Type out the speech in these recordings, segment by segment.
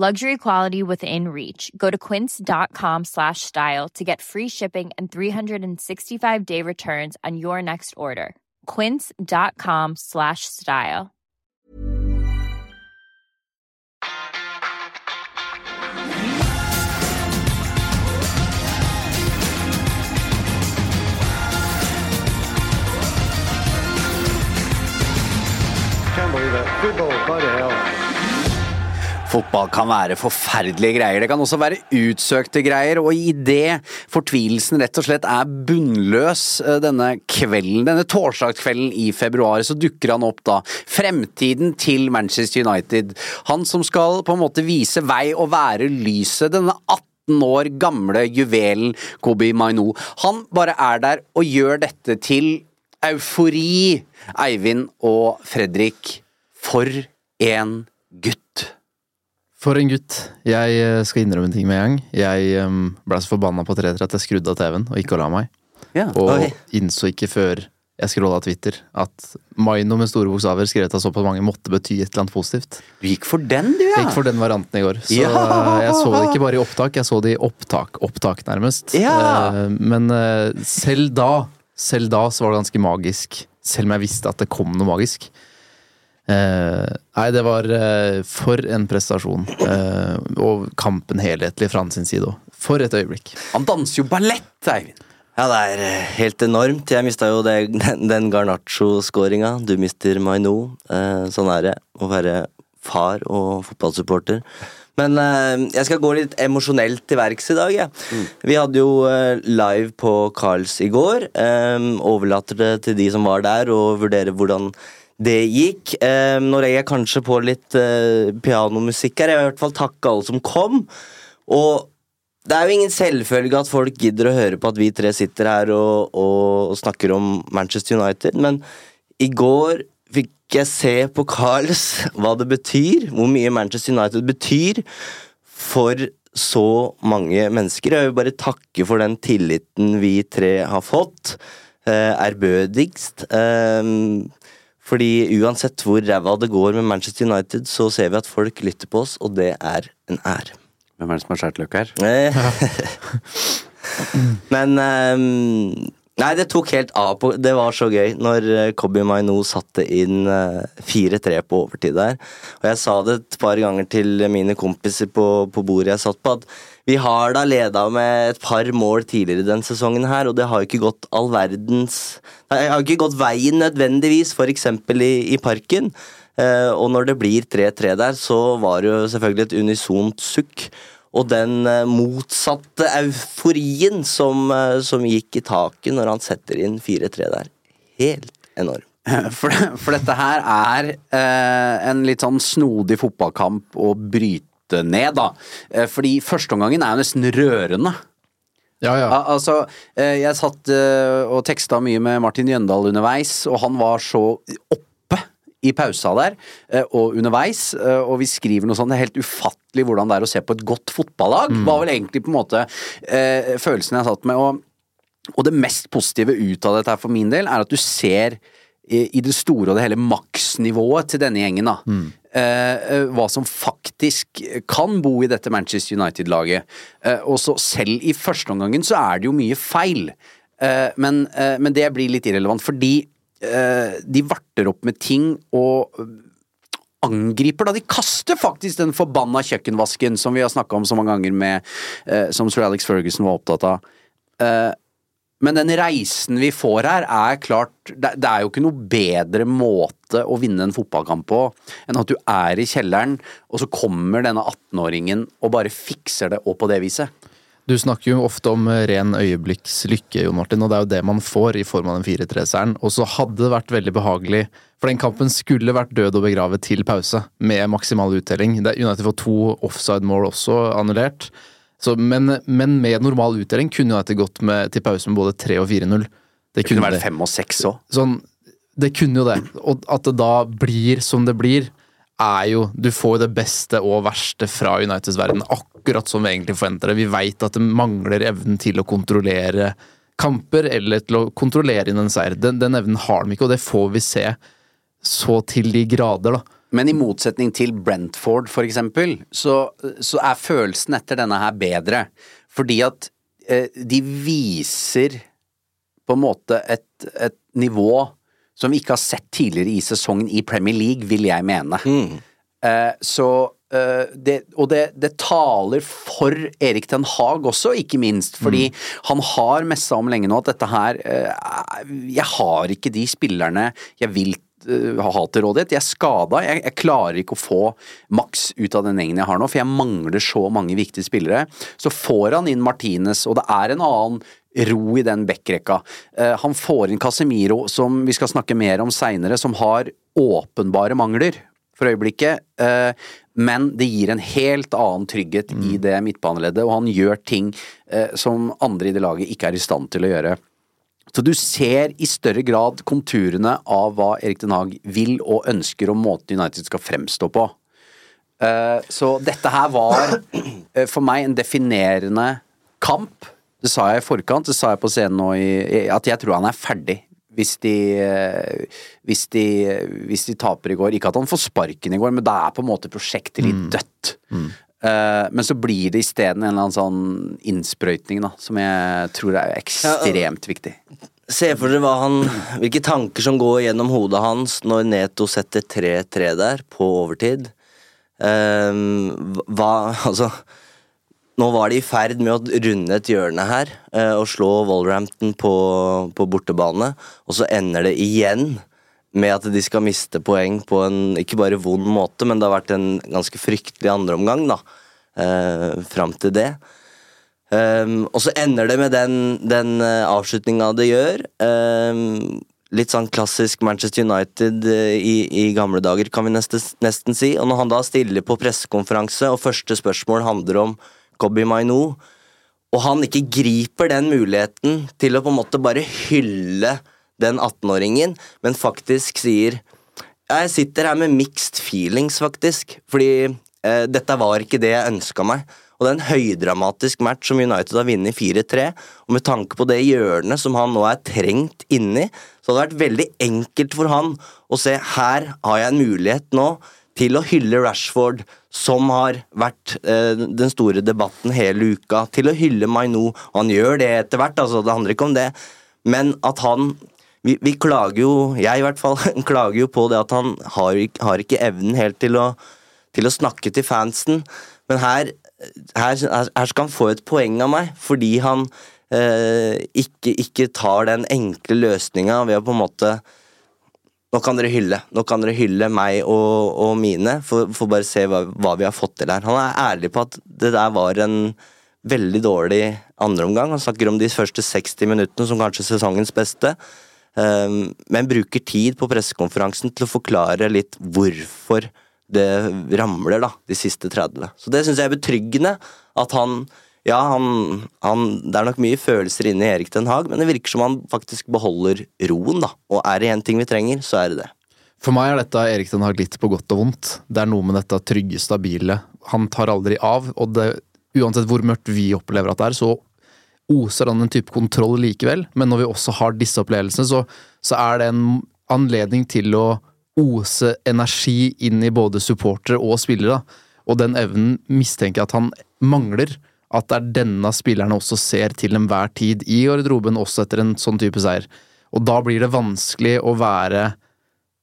Luxury quality within reach. Go to quince.com slash style to get free shipping and 365 day returns on your next order. Quince.com slash style. Can't believe that. Football, by the hell. Fotball kan være forferdelige greier. Det kan også være utsøkte greier, og idet fortvilelsen rett og slett er bunnløs eh, denne kvelden, denne torsdagskvelden i februar, så dukker han opp da. Fremtiden til Manchester United. Han som skal på en måte vise vei og være lyset. Denne 18 år gamle juvelen Kobi Mainu. Han bare er der og gjør dette til eufori. Eivind og Fredrik, for en gutt. For en gutt. Jeg eh, skal innrømme en ting med en gang. Jeg um, ble så forbanna på 3-3 at jeg skrudde av TV-en og ikke la meg. Ja. Og innså ikke før jeg scrolla Twitter at Maino med store bokstaver skrevet av såpass mange måtte bety et eller annet positivt. Du gikk for den, du, ja. Jeg gikk for den varianten i går. Så Ja. eh, jeg så det ikke bare i opptak, jeg så det i opptak. Opptak, nærmest. Ja. Eh, Men selv da, selv da så var det ganske magisk. Selv om jeg visste at det kom noe magisk. Eh, nei, det var eh, for en prestasjon. Eh, og kampen helhetlig fra hans side òg. For et øyeblikk. Han danser jo ballett, Eivind. Ja, det er eh, helt enormt. Jeg mista jo det, den, den Garnaccio-skåringa. Du mister Maino. Eh, sånn er det å være far og fotballsupporter. Men eh, jeg skal gå litt emosjonelt til verks i dag. jeg. Vi hadde jo eh, live på Carls i går. Eh, overlater det til de som var der, å vurdere hvordan det gikk. Eh, nå legger jeg kanskje på litt eh, pianomusikk her. Jeg vil i hvert fall takke alle som kom. Og det er jo ingen selvfølge at folk gidder å høre på at vi tre sitter her og, og snakker om Manchester United, men i går fikk jeg se på Carls hva det betyr, hvor mye Manchester United betyr for så mange mennesker. Jeg vil bare takke for den tilliten vi tre har fått. Eh. Eh, fordi uansett hvor ræva det går med Manchester United, så ser vi at folk lytter på oss, og det er en ære. Hvem er det som har skåret løk her? Eh, Men um, Nei, det tok helt av. på Det var så gøy når eh, Kobi Maino satte inn eh, 4-3 på overtid der. Og jeg sa det et par ganger til mine kompiser på, på bordet jeg satt på, at vi har da leda med et par mål tidligere den sesongen her, og det har jo ikke gått all verdens Det har ikke gått veien nødvendigvis, f.eks. I, i Parken. Eh, og når det blir 3-3 der, så var det jo selvfølgelig et unisont sukk. Og den eh, motsatte euforien som, eh, som gikk i taket når han setter inn 4-3 der. Helt enorm. For, for dette her er eh, en litt sånn snodig fotballkamp å bryte ned, da. Eh, fordi førsteomgangen er jo nesten rørende. Ja, ja. Al altså, eh, jeg satt eh, og teksta mye med Martin Jøndal underveis, og han var så oppe i pausa der, eh, og underveis, eh, og vi skriver noe sånt, det er helt ufattelig hvordan det er å se på et godt fotballag, var vel egentlig på en måte eh, følelsen jeg satt med, og, og det mest positive ut av dette her for min del, er at du ser i, det store og det hele maksnivået til denne gjengen, da. Eh, eh, hva som faktisk kan bo i dette Manchester United-laget. Eh, og så selv i førsteomgangen så er det jo mye feil. Eh, men, eh, men det blir litt irrelevant, fordi eh, de varter opp med ting og angriper da. De kaster faktisk den forbanna kjøkkenvasken som vi har snakka om så mange ganger med eh, Som sir Alex Ferguson var opptatt av. Men den reisen vi får her, er klart det, er jo ikke noe bedre måte å vinne en fotballkamp på enn at du er i kjelleren, og så kommer denne 18-åringen og bare fikser det opp på det viset. Du snakker jo ofte om ren øyeblikkslykke, Jon Martin, og det er jo det man får i form av den 4-3-seieren. Og så hadde det vært veldig behagelig, for den kampen skulle vært død og begravet til pause, med maksimal uttelling. United får to offside-mål også annullert. Så, men, men med normal utdeling kunne United gått med, til pause med både 3 og 4-0. Det kunne vært 5 og 6 òg. Sånn, det kunne jo det. Og at det da blir som det blir, er jo Du får det beste og verste fra Uniteds verden, akkurat som vi egentlig forventer det. Vi veit at det mangler evnen til å kontrollere kamper, eller til å kontrollere inn en seier. Den, den evnen har de ikke, og det får vi se så til de grader, da. Men i motsetning til Brentford, for eksempel, så, så er følelsen etter denne her bedre. Fordi at eh, de viser på en måte et, et nivå som vi ikke har sett tidligere i sesongen i Premier League, vil jeg mene. Mm. Eh, så eh, det, Og det, det, taler for Erik Ten Hag også, ikke minst. Fordi mm. han har messa om lenge nå at dette her eh, Jeg har ikke de spillerne jeg vil uh, ha til rådighet. Jeg er skada. Jeg, jeg, klarer ikke å få maks ut av den gjengen jeg har nå, for jeg mangler så mange viktige spillere. Så får han inn Martinez, og det er en annen ro i den backrekka. Uh, han får inn Casemiro, som vi skal snakke mer om seinere, som har åpenbare mangler for øyeblikket. Uh, men det gir en helt annen trygghet mm. i det midtbaneleddet, og han gjør ting uh, som andre i det laget ikke er i stand til å gjøre. Så du ser i større grad konturene av hva Erik Den Haag vil og ønsker, om måten United skal fremstå på. Så dette her var for meg en definerende kamp det sa jeg i forkant, det sa jeg på scenen nå i, at jeg tror han er ferdig. Hvis de, hvis, de, hvis de taper i går. Ikke at han får sparken i går, men da er på en måte prosjektet litt mm. dødt. Mm. Uh, men så blir det isteden en eller annen sånn innsprøytning, da, som jeg tror er ekstremt viktig. Se for dere han, hvilke tanker som går gjennom hodet hans når Neto setter 3-3 der, på overtid. Um, hva Altså nå var de i ferd med å runde et hjørne her uh, og slå Wolverhampton på, på, bortebane, og så ender det igjen med at de skal miste poeng på en ikke bare vond måte, men det har vært en ganske fryktelig andreomgang da, eh, fram til det. Um, og så ender det med den, den uh, avslutninga det gjør. Um, litt sånn klassisk Manchester United uh, i, i, gamle dager, kan vi nesten, nesten si. Og når han da stiller på pressekonferanse, og første spørsmål handler om Kobi Maino, og han ikke griper den muligheten til å på en måte bare hylle den 18-åringen, men faktisk sier Jeg sitter her med mixed feelings, faktisk, fordi eh, dette var ikke det jeg ønska meg. Og det er en høydramatisk match som United har vunnet 4-3. Og med tanke på det hjørnet som han nå er trengt inni, så hadde det vært veldig enkelt for han å se her har jeg en mulighet nå til å hylle Rashford, som har vært eh, den store debatten hele uka, til å hylle Maino. Han gjør det etter hvert, altså, det handler ikke om det. Men at han vi, vi, klager jo, jeg i hvert fall, klager jo på det at han har, har ikke evnen helt til å, til å, snakke til fansen. Men her, her, her, skal han få et poeng av meg, fordi han eh, ikke, ikke, tar den enkle løsninga ved å på en måte nå kan dere hylle Nå kan dere hylle meg og, og mine, for, for bare se hva, hva, vi har fått til her. Han er ærlig på at det der var en veldig dårlig andreomgang. Han snakker om de første 60 minuttene som kanskje sesongens beste. Um, men bruker tid på pressekonferansen til å forklare litt hvorfor det ramler da, de siste 30. Så det syns jeg er betryggende. At han ja, han, han, det er nok mye følelser inne i Erik Den Haag, men det virker som han faktisk beholder roen, da. Og er det én ting vi trenger, så er det det. For meg er dette Erik Den Haag litt på godt og vondt. Det er noe med dette trygge, stabile. Han tar aldri av, og det, uansett hvor mørkt vi opplever at det er, så oser han en type kontroll likevel. Men når vi også har disse opplevelsene, så, så er det en anledning til å ose energi inn i både supportere og spillere. Og den evnen mistenker jeg at han mangler at det er denne spillerne også ser til enhver tid i garderoben, også etter en sånn type seier. Og da blir det vanskelig å være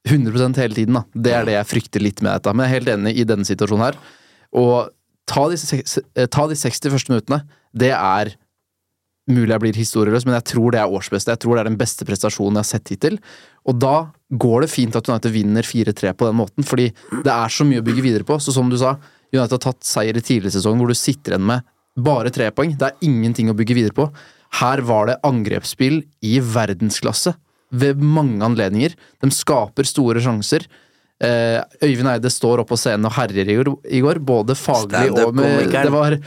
100% hele tiden, da. Det er det jeg frykter litt med dette. Men jeg er helt enig i denne situasjonen her. Og ta de, ta de 60 første minuttene. Det er mulig jeg blir historieløs, men jeg tror det er årsbeste. Jeg tror det er den beste prestasjonen jeg har sett hittil. Og da går det fint at United vinner 4-3 på den måten, fordi det er så mye å bygge videre på. Så som du sa, United har tatt seier i tidligere sesong hvor du sitter igjen med bare tre poeng. Det er ingenting å bygge videre på. Her var det angrepsspill i verdensklasse ved mange anledninger. De skaper store sjanser. Eh, Øyvind Eide står opp på scenen og herjer i går, i går både faglig og med Det var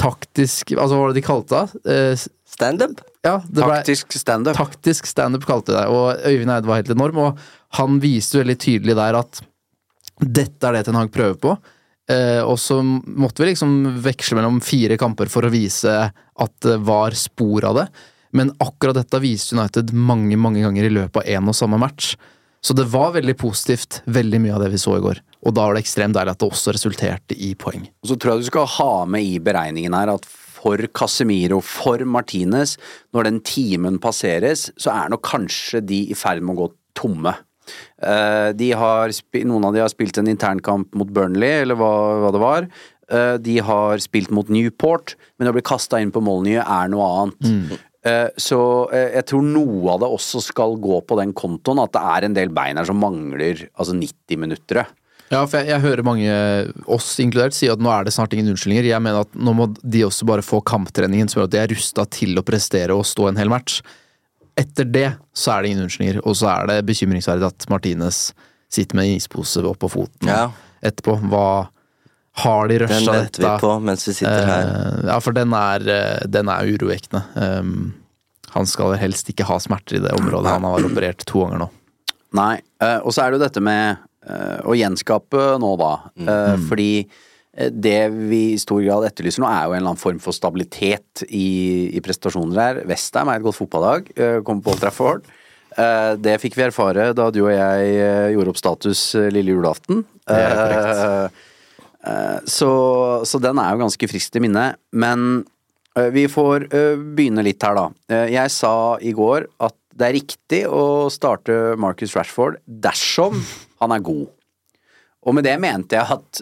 taktisk Altså, hva var det de kalte det? Eh, Standup? ja, Taktisk standup. taktisk standup kalte de det, og Øyvind Eide var helt enorm, og han viste veldig tydelig der at dette er det Ten Hag prøver på. Eh, og så måtte vi liksom veksle mellom fire kamper for å vise at det var spor av det. Men akkurat dette viste United mange mange ganger i løpet av én og samme match. Så det var veldig positivt, veldig mye av det vi så i går. Og da var det ekstremt deilig at det også resulterte i poeng. Og så tror jeg du skal ha med i beregningen her at for Casemiro, for Martinez, når den timen passeres, så er nok kanskje de i ferd med å gå tomme. Eh, De har, noen av de har spilt en internkamp mot Burnley, eller hva, hva det var. Eh, De har spilt mot Newport, men å bli kasta inn på Molyneux er noe annet. Eh, Så eh, jeg tror noe av det også skal gå på den kontoen, at det er en del bein her som mangler altså 90 minutter. Ja, for jeg, jeg hører mange, oss inkludert, si at nå er det snart ingen unnskyldninger. Jeg mener at nå må de også bare få kamptreningen som gjør at de er rusta til å prestere og stå en hel match. Etter det så er det ingen unnskyldninger, og så er det bekymringsverdig at Martinez sitter med en ispose oppå foten Ja. etterpå. Hva har de Den rusha venter vi på mens vi sitter her. Eh, ja, for den er, eh, den er urovekkende. Um, han skal helst ikke ha smerter i det området. Han har operert to ganger nå. Nei, eh, og så er det jo dette med eh, å gjenskape nå, da. Mm. fordi eh, det vi i stor grad etterlyser nå, er jo en eller annen form for stabilitet i, i prestasjoner her. Westham er et godt fotballag, uh, kommer på Old Trafford. Eh, det fikk vi erfare da du og jeg gjorde opp status lille julaften. Det er korrekt. Eh, så, så den er jo ganske frisk til minne. Men eh, vi får eh, begynne litt her, da. Jeg sa i går at det er riktig å starte Marcus Rashford dersom han er god. Og med det mente jeg at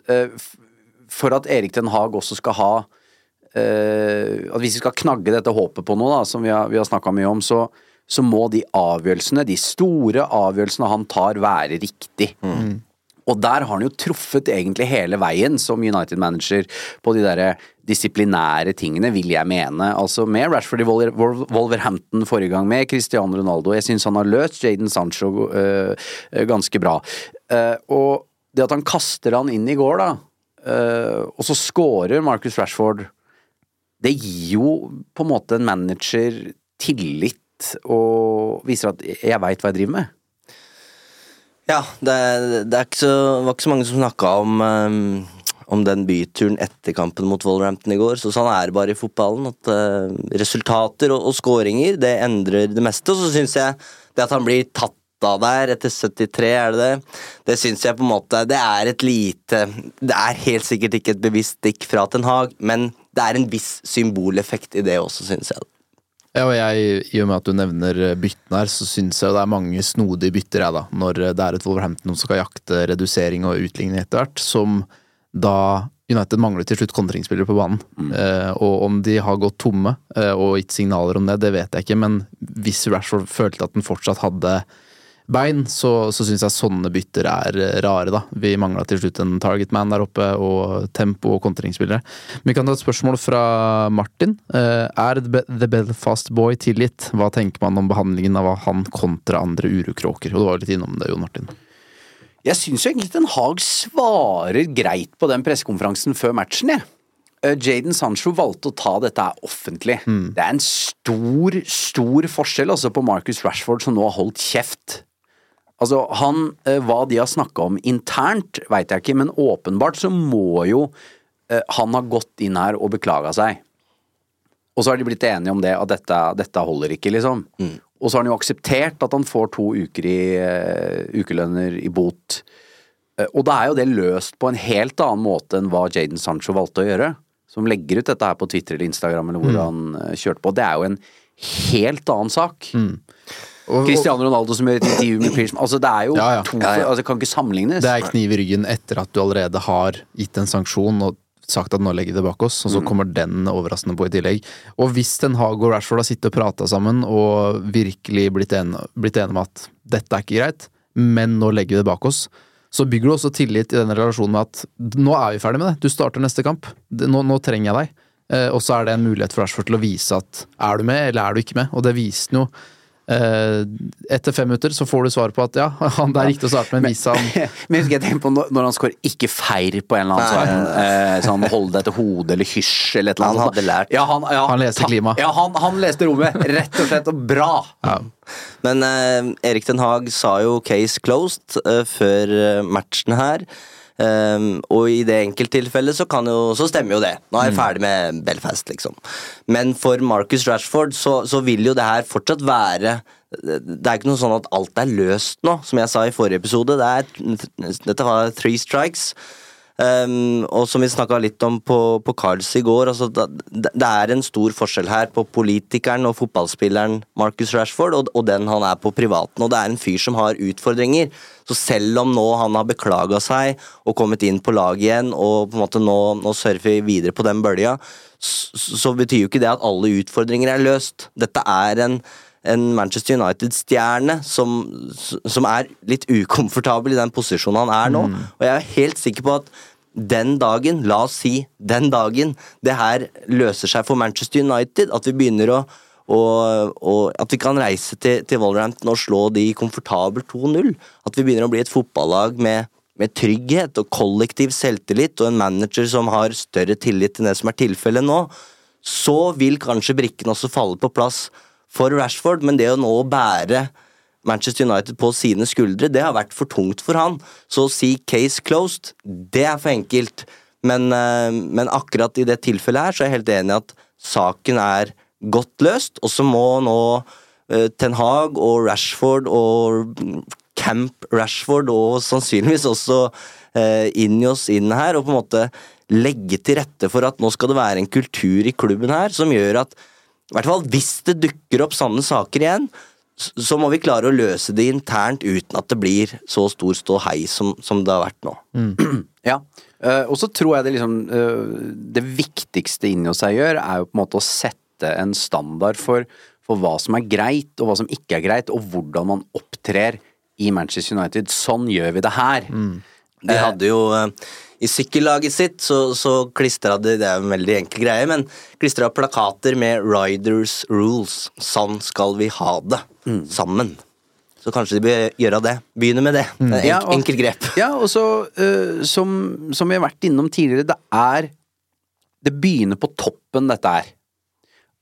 for at Erik Den Haag også skal ha At hvis vi skal knagge dette håpet på noe, da, som vi har, vi har snakka mye om, så, så må de avgjørelsene, de store avgjørelsene han tar, være riktig. Og der har han jo truffet egentlig hele veien som United-manager på de derre disiplinære tingene, vil jeg mene. Altså med Rashford i Wolver- Wolver- Wolverhampton forrige gang, med Cristiano Ronaldo. Jeg syns han har løst Jaden Sancho øh, ganske bra. Uh, og det at han kaster han inn i går, da, uh, og så scorer Marcus Rashford det gir jo på en måte en manager tillit og viser at jeg veit hva jeg driver med. Ja, det, det ikke så, var ikke så mange som snakka om, um, om den byturen etter kampen mot Wolverhampton i går. Så sånn er det bare i fotballen. At uh, resultater og, og skåringer, det endrer det meste. Og så syns jeg det at han blir tatt av der etter 73, er det det? Det syns jeg på en måte Det er et lite Det er helt sikkert ikke et bevisst stikk fra Ten Hag, men det er en viss symboleffekt i det også, syns jeg. Ja, og jeg, I og med at du nevner eh, byttene her, så syns jeg det er mange snodige bytter, jeg, da. Når eh, det er et Wolverhampton som skal jakte redusering og utligning etter hvert, som da United mangler til slutt kontringsspillere på banen. Eh, og om de har gått tomme eh, og gitt signaler om det, det vet jeg ikke, men hvis Rashford følte at den fortsatt hadde bein, så, så syns jeg sånne bytter er eh, rare, da. Vi mangla til slutt en target man der oppe, og tempo og kontringsspillere. Vi kan ta et spørsmål fra Martin. Eh, er The Belfast Boy tilgitt? Hva tenker man om behandlingen av han kontra andre urokråker? Og du var litt innom det, Jon Martin. Jeg syns egentlig Ten Hag svarer greit på den pressekonferansen før matchen, jeg. Eh, Jaden Sancho valgte å ta dette offentlig. Det er en stor, stor forskjell altså på Marcus Rashford som nå har holdt kjeft. Altså, han, eh, Hva de har snakka om internt, veit jeg ikke, men åpenbart så må jo eh, han ha gått inn her og beklaga seg. Og så har de blitt enige om det, at dette, dette holder ikke, liksom. Og så har han jo akseptert at han får to uker i uh, ukelønner i bot. Uh, og da er jo det løst på en helt annen måte enn hva Jaden Sancho valgte å gjøre. Som legger ut dette her på Twitter eller Instagram eller hvor han uh, kjørte på. Det er jo en helt annen sak. Og, Cristiano Ronaldo som gjør et intervju med Pierce Altså, det er jo Ja, ja. to Ja, ja. Altså, det kan ikke sammenlignes. det er kniv i ryggen etter at du allerede har gitt en sanksjon, og sagt at nå legger vi det bak oss, og så kommer den overraskende på i tillegg. Og hvis Ten Hag og Rashford har sittet og prata sammen og virkelig blitt enige, blitt enige om at dette er ikke greit, men nå legger vi det bak oss, så bygger du også tillit i den relasjonen med at nå er vi ferdig med det, du starter neste kamp, nå, nå trenger jeg deg. Eh, og så er det en mulighet for Rashford til å vise at er du med, eller er du ikke med, og det viste han jo. Eh, etter fem minutter så får du svar på at ja, han, der gikk det å starte, men vis han Men jeg husker jeg tenkte på når, han skårer ikke feir på en eller annen sånn, eh, sånn hold deg til hodet eller hysj eller et eller annet. Han hadde lært. Ja, han, ja, Han leste klima. Ja, han, han leste rommet, rett og slett, og bra! Men eh, Erik Den Haag sa jo 'case closed' eh, før eh, matchen her. Ehm, og i det enkelttilfellet så, kan jo, så stemmer jo det. Nå er jeg ferdig med Belfast, liksom. Men for Marcus Rashford så, så vil jo det her fortsatt være Det er ikke noe sånn at alt er løst nå, som jeg sa i forrige episode. Det er, dette var three strikes. Um, og som vi snakka litt om på, på Carls i går, altså, det det er en stor forskjell her på politikeren og fotballspilleren Marcus Rashford og, og den han er på privaten. Og det er en fyr som har utfordringer. Så selv om nå han har beklaga seg og kommet inn på laget igjen og på en måte nå, nå surfer vi videre på den bølja, så, så betyr jo ikke det at alle utfordringer er løst. Dette er en en Manchester United-stjerne som, som er litt ukomfortabel i den posisjonen han er nå. Og jeg er helt sikker på at den dagen, la oss si den dagen, det her løser seg for Manchester United, at vi begynner å og, og at vi kan reise til, til Wolverhampton og slå de komfortabelt 2-0. At vi begynner å bli et fotballag med, med trygghet og kollektiv selvtillit, og en manager som har større tillit enn det som er tilfellet nå. Så vil kanskje brikkene også falle på plass for Rashford, men det å nå bære Manchester United på sine skuldre, det har vært for tungt for han. Så å si case closed, det er for enkelt. Men, eh, men akkurat i det tilfellet her, så er jeg helt enig i at saken er godt løst, og så må nå eh, Ten Hag og Rashford og Camp Rashford og sannsynligvis også eh, Injos inn her, og på en måte legge til rette for at nå skal det være en kultur i klubben her som gjør at i hvert fall hvis det dukker opp sanne saker igjen, så må vi klare å løse det internt uten at det blir så stor ståhei som, som det har vært nå. Ja, eh, og så tror jeg det liksom eh, Det viktigste inni oss jeg gjør, er jo på en måte å sette en standard for, for hva som er greit, og hva som ikke er greit, og hvordan man opptrer i Manchester United. Sånn gjør vi det her. De hadde jo eh, I sykkellaget sitt så, så klistra de Det er jo en veldig enkel greie, men klistra plakater med 'Riders Rules'. Sånn skal vi ha det. Sammen. Så kanskje de bør gjøre det. Begynne med det. det er Ja, og- enkelt grep. Ja, og så, uh, som, som vi har vært innom tidligere, det er Det begynner på toppen, dette her.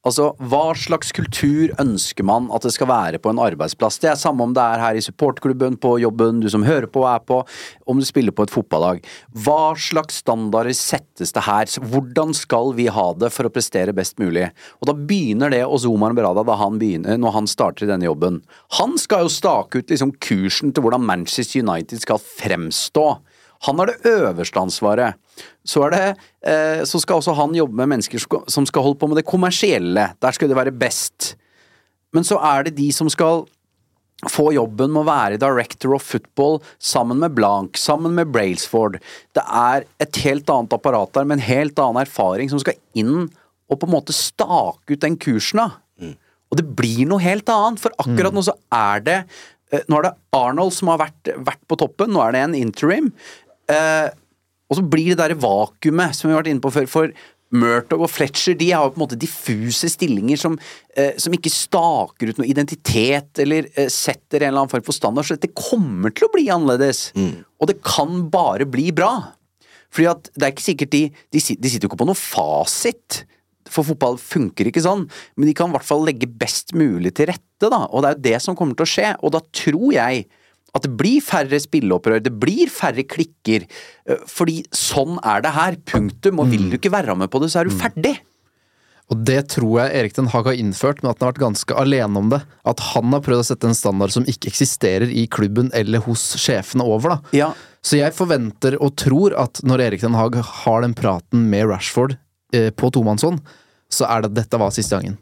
Altså, hva slags kultur ønsker man at det skal være på en arbeidsplass? Det er samme om det er her i supportklubben, på jobben, du som hører på og er på, om du spiller på et fotballag. Hva slags standarder settes det her? Hvordan skal vi ha det for å prestere best mulig? Og da begynner det hos Omar Berada da han begynner, når han starter i denne jobben. Han skal jo stake ut liksom kursen til hvordan Manchester United skal fremstå. Han har det øverste ansvaret. Så, det, eh, så skal også han jobbe med mennesker som skal- holde på med det kommersielle. Der skal det være best. Men så er det de som skal få jobben med å være director of football sammen med Blank, sammen med Brailsford. Det er et helt annet apparat der med en helt annen erfaring som skal inn og på en måte stake ut den kursen. da. Og det blir noe helt annet, for akkurat nå så er det eh, Nå er det Arnold som har vært, vært på toppen, nå er det en interim. Eh, og så blir det der vakuumet som vi har vært inne på før. For Murtog og Fletcher de har jo på en måte diffuse stillinger som, eh, som ikke staker ut noe identitet eller eh, setter en eller annen form for standard. Så dette kommer til å bli annerledes. Og det kan bare bli bra. Fordi at det er ikke sikkert de De, de sitter jo ikke på noe fasit. For fotball funker ikke sånn, men de kan i hvert fall legge best mulig til rette, da. Og det er jo det som kommer til å skje. Og da tror jeg at det blir færre spilleopprør, det blir færre klikker. eh, Fordi sånn er det her. Punktum. Og vil du ikke være med på det, så er du ferdig. Og det tror jeg Erik Den Haag har innført, men at han har vært ganske alene om det. At han har prøvd å sette en standard som ikke eksisterer i klubben eller hos sjefene over, da. Ja. Så jeg forventer og tror at når Erik Den Haag har den praten med Rashford eh, på tomannshånd, så er det at dette var siste gangen.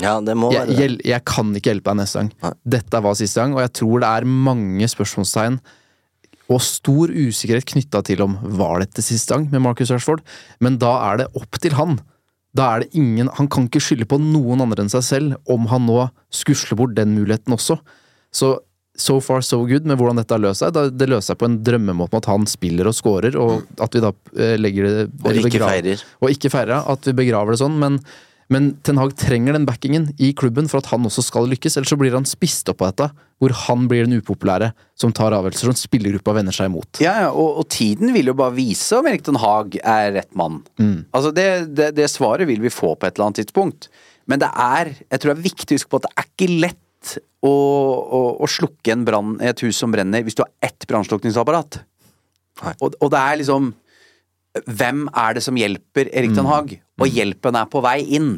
Ja, det må Jeg, være jeg, jeg kan ikke hjelpe deg neste gang. Nei. Dette var siste gang, og jeg tror det er mange spørsmålstegn og stor usikkerhet knytta til om var dette siste gang med Marcus Rashford, men da er det opp til han. Da er det ingen Han kan ikke skylde på noen andre enn seg selv om han nå skusler bort den muligheten også. Så so far so good med hvordan dette har løst seg. Det løser seg på en drømmemåte med at han spiller og scorer, og at vi da eh, legger det Og ikke feirer. Og ikke feirer, at vi begraver det sånn. Men, men Ten Hag trenger den backingen i klubben for at han også skal lykkes, ellers så blir han spist opp av dette, hvor han blir den upopulære som tar avgjørelser som spillergruppa vender seg imot. Ja, ja, og, og tiden vil jo bare vise om Erik Ten Hag er rett mann. Altså det, det, det svaret vil vi få på et eller annet tidspunkt. Men det er, jeg tror det er viktig å huske på at det er ikke lett å, å, å slukke en brann i et hus som brenner, hvis du har ett brannslukningsapparat. Og, og det er liksom Hvem er det som hjelper Erik Den Haag? Og hjelpen er på vei inn.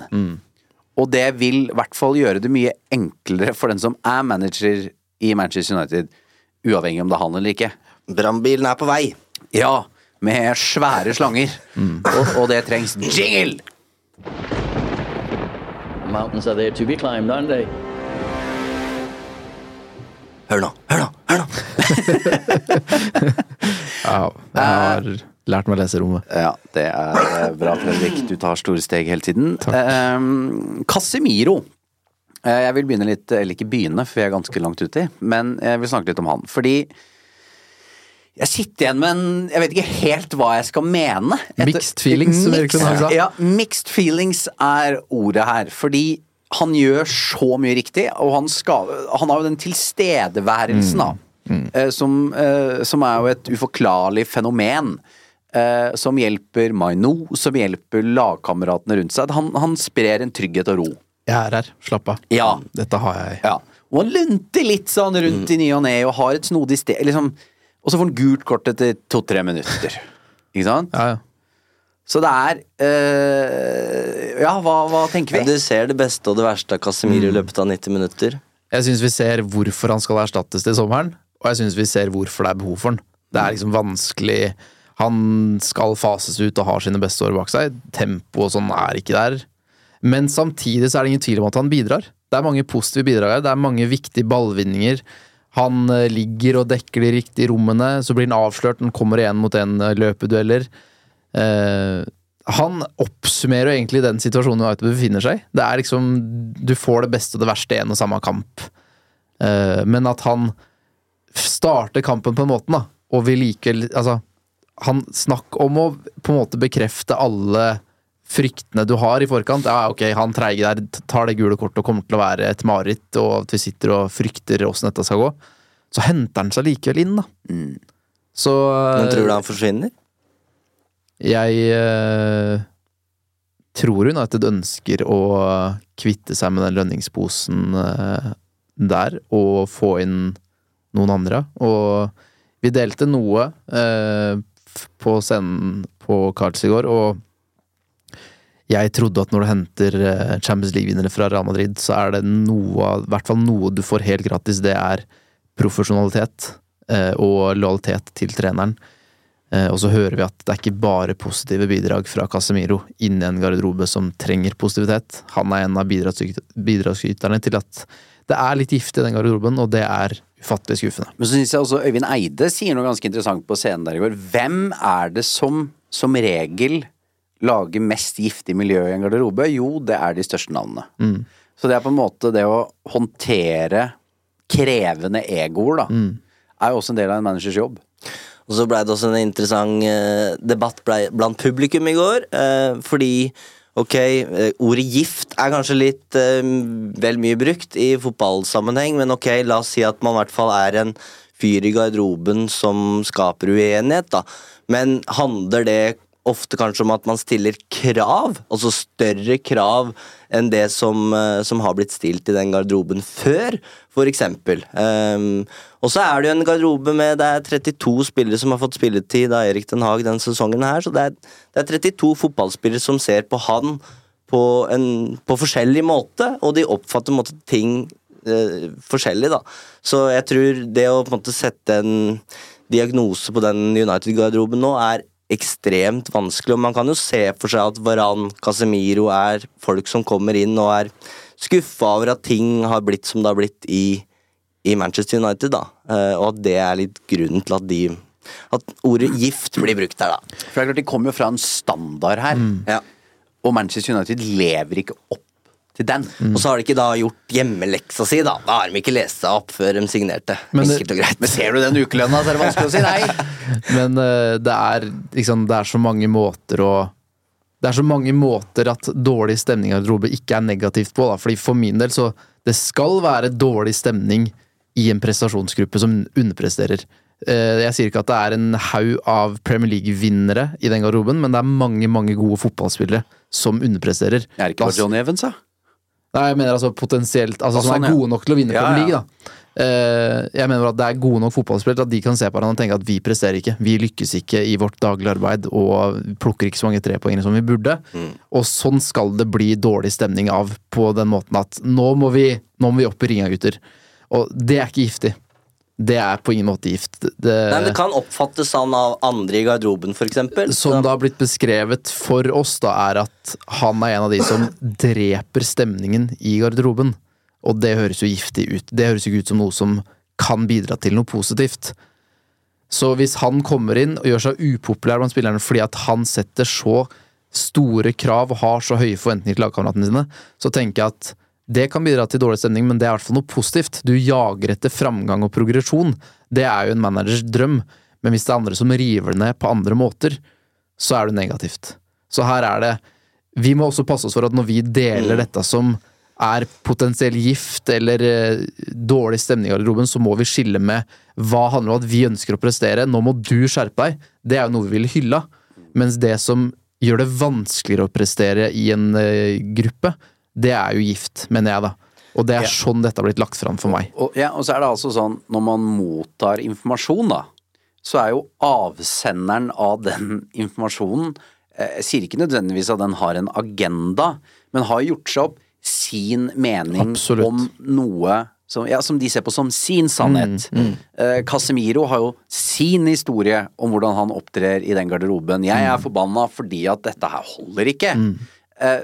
Og det vil i hvert fall gjøre det mye enklere for den som er manager i Manchester United, uavhengig om det er han eller ikke. Brannbilen er på vei. Ja, med svære slanger. Og, og det trengs jingle! Mountains are there to be climbed, aren't they? Hør nå, hør nå, hør nå! Ja, jeg har lært meg å lese rommet. Ja, det er eh, bra, Fredrik. Du tar store steg hele tiden. Takk. Casemiro. Eh, Jeg vil begynne litt, eller ikke begynne, for jeg er ganske langt uti, men jeg vil snakke litt om han. Fordi jeg sitter igjen med en Jeg vet ikke helt hva jeg skal mene. Etter- Mixed feelings, som Erik Ten sa. Ja, mixed feelings er ordet her. Fordi han gjør så mye riktig, og han, skal, han har jo den tilstedeværelsen, da. Mm. Som, eh, som er jo et uforklarlig fenomen. Eh, Som hjelper Maino, som hjelper lagkameratene rundt seg. Han, han sprer en trygghet og ro. Jeg er her, slapp av. Ja. Dette har jeg. Ja. Og han lunter litt sånn rundt i ny og ne og har et snodig sted liksom, Og så får han gult kort etter to-tre minutter. Ikke sant? Ja, ja. Så det er øh, Ja, hva, hva tenker Ja, vi? du ser det beste og det verste av Casemiro i løpet av 90 minutter. Jeg syns vi ser hvorfor han skal erstattes til sommeren, og jeg syns vi ser hvorfor det er behov for han. Det er liksom vanskelig Han skal fases ut og har sine beste år bak seg. Tempo og sånn er ikke der. Men samtidig så er det ingen tvil om at han bidrar. Det er mange positive bidrag her. Det er mange viktige ballvinninger. Han eh, ligger og dekker de riktige rommene, så blir han avslørt. Han kommer igjen mot en eh, løpedueller. Eh, han oppsummerer jo egentlig den situasjonen United befinner seg i. Det er liksom Du får det beste og det verste i en og samme kamp. Eh, men at han starter kampen på en måte, da, og vil likevel Altså, han snakk om å på en måte bekrefte alle fryktene du har i forkant. Ja, ok, han treige der tar det gule kortet og kommer til å være et mareritt, og at vi sitter og frykter åssen dette skal gå. Så henter han seg likevel inn, da. Så Men tror du han forsvinner? jeg eh, tror hun ønsker å kvitte seg med den lønningsposen eh, der, og få inn noen andre. Og vi delte noe eh, f- på scenen på Cards i går, og jeg trodde at når du henter eh, Champions League-vinnere fra Real Madrid, så er det noe, i hvert fall noe du får helt gratis. Det er profesjonalitet eh, og lojalitet til treneren. Eh, Og så hører vi at det er ikke bare positive bidrag fra Casemiro inn i en garderobe som trenger positivitet. Han er en av bidragsyterne til at det er litt giftig i den garderoben, og det er ufattelig skuffende. Men så syns jeg også Øyvind Eide sier noe ganske interessant på scenen der i går. Hvem er det som som regel lager mest giftig miljø i en garderobe? Jo, det er de største navnene. Så det er på en måte det å håndtere krevende egoer, da, er jo også en del av en managers jobb. Og så blei det også en interessant eh, debatt blant publikum i går, eh, fordi ok, eh, ordet gift er kanskje litt eh, vel mye brukt i fotballsammenheng, men ok, la oss si at man i hvert fall er en fyr i garderoben som skaper uenighet, da. Men handler det ofte kanskje om at man stiller krav, altså større krav enn det som, eh, som har blitt stilt i den garderoben før, for eksempel. Ehm, og så er det jo en garderobe med det er 32 spillere som har fått spilletid av Erik Den Haag denne sesongen her, så det er, det er 32 fotballspillere som ser på han på en på forskjellig måte, og de oppfatter måte ting eh, forskjellig, da. Så jeg tror det å på en måte sette en diagnose på den United-garderoben nå er ekstremt vanskelig, og man kan jo se for seg at Varan, Casemiro er folk som kommer inn og er skuffa over at ting har blitt som det har blitt i, i Manchester United, da. Eh, og at det er litt grunnen til at de At ordet gift blir brukt der, da. For det er klart, De kommer jo fra en standard her, Ja. og Manchester United lever ikke opp til den. Og så har de ikke da gjort hjemmeleksa si, da. Da har de ikke lest seg opp før de signerte. Men det- Enkelt og greit. Men ser du den ukelønna, så er det vanskelig å si nei. Men uh, det er liksom Det er så mange måter å Det er så mange måter at dårlig stemning i garderobe ikke er negativt på. Da. Fordi For min del så Det skal være dårlig stemning i en prestasjonsgruppe som underpresterer. Eh, Jeg sier ikke at det er en haug av Premier League-vinnere i den garderoben, men det er mange mange gode fotballspillere som underpresterer. Er det ikke bare Johnny Evans, da? Nei, jeg mener altså potensielt Altså altså som sånn, er gode nok til å vinne Ja, Premier. League, da. Uh, jeg mener at det er gode nok fotballspillere til at de kan se på hverandre og tenke at vi presterer ikke. Vi lykkes ikke i vårt daglige arbeid og plukker ikke så mange trepoeng som vi burde. Mm. Og sånn skal det bli dårlig stemning av, på den måten at nå må vi, nå må vi opp i ringa, gutter. Og det er ikke giftig. Det er på ingen måte gift. Det, Nei, Det kan oppfattes sånn av andre i garderoben, eksempel. som det har blitt beskrevet for oss, da, er at han er en av de som dreper stemningen i garderoben. Og det høres jo giftig ut. Det høres ikke ut som noe som kan bidra til noe positivt. Så hvis han kommer inn og gjør seg upopulær blant spillerne fordi at han setter så store krav og har så høye forventninger til lagkameratene sine, så tenker jeg at det kan bidra til dårlig stemning, men det er i hvert fall noe positivt. Du jager etter framgang og progresjon. Det er jo en managers drøm. Men hvis det er andre som river det ned på andre måter, så er det negativt. Så her er det Vi må også passe oss for at når vi deler dette som er potensiell gift eller eh, dårlig stemning i garderoben, så må vi skille med hva handler om at vi ønsker å prestere. Nå må du skjerpe deg. Det er jo noe vi ville hylla. Mens det som gjør det vanskeligere å prestere i en eh, gruppe, det er jo gift, mener jeg, da. Og det er Ja. sånn dette har blitt lagt fram for meg. Og, ja, og så er det altså sånn, når man mottar informasjon, da, så er jo avsenderen av den informasjonen eh, Jeg sier ikke nødvendigvis at den har en agenda, men har gjort seg opp sin mening Absolutt. om noe som, ja, som de ser på som sin sannhet. Eh, Casemiro har jo sin historie om hvordan han opptrer i den garderoben. Jeg er forbanna fordi at dette her holder ikke. Eh,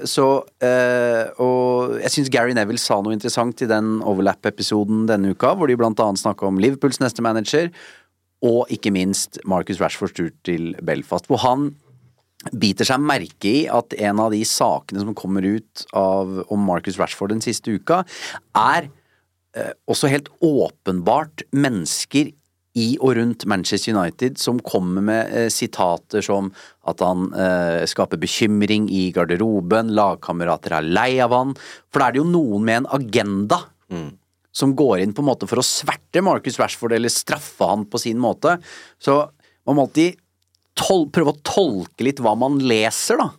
så eh, Og jeg syns Gary Neville sa noe interessant i den overlap-episoden denne uka, hvor de blant annet snakka om Liverpools neste manager, og ikke minst Marcus Rashfords tur til Belfast, hvor han biter seg merke i at en av de sakene som kommer ut av, om Marcus Rashford den siste uka, er eh, også helt åpenbart mennesker i og rundt Manchester United som kommer med eh, sitater som at han eh, skaper bekymring i garderoben, lagkamerater er lei av han. For da er det jo noen med en agenda som går inn på en måte for å sverte Marcus Rashford eller straffe han på sin måte. Så man må alltid prøve å tolke litt hva man leser, da.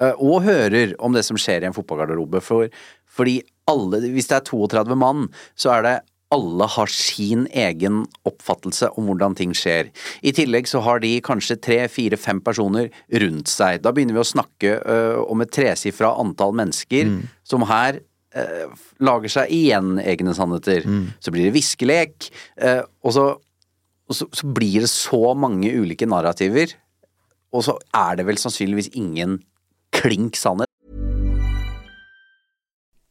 Eh, Og hører om det som skjer i en fotballgarderobe. For, fordi alle, hvis det er 32 mann, så er det alle har sin egen oppfattelse om hvordan ting skjer. I tillegg så har de kanskje tre, fire, fem personer rundt seg. Da begynner vi å snakke uh, om et tresifra antall mennesker som her uh, lager seg igjen egne sannheter. Så blir det viskelek, uh, og, så, og så, så blir det så mange ulike narrativer. Og så er det vel sannsynligvis ingen klink sannhet.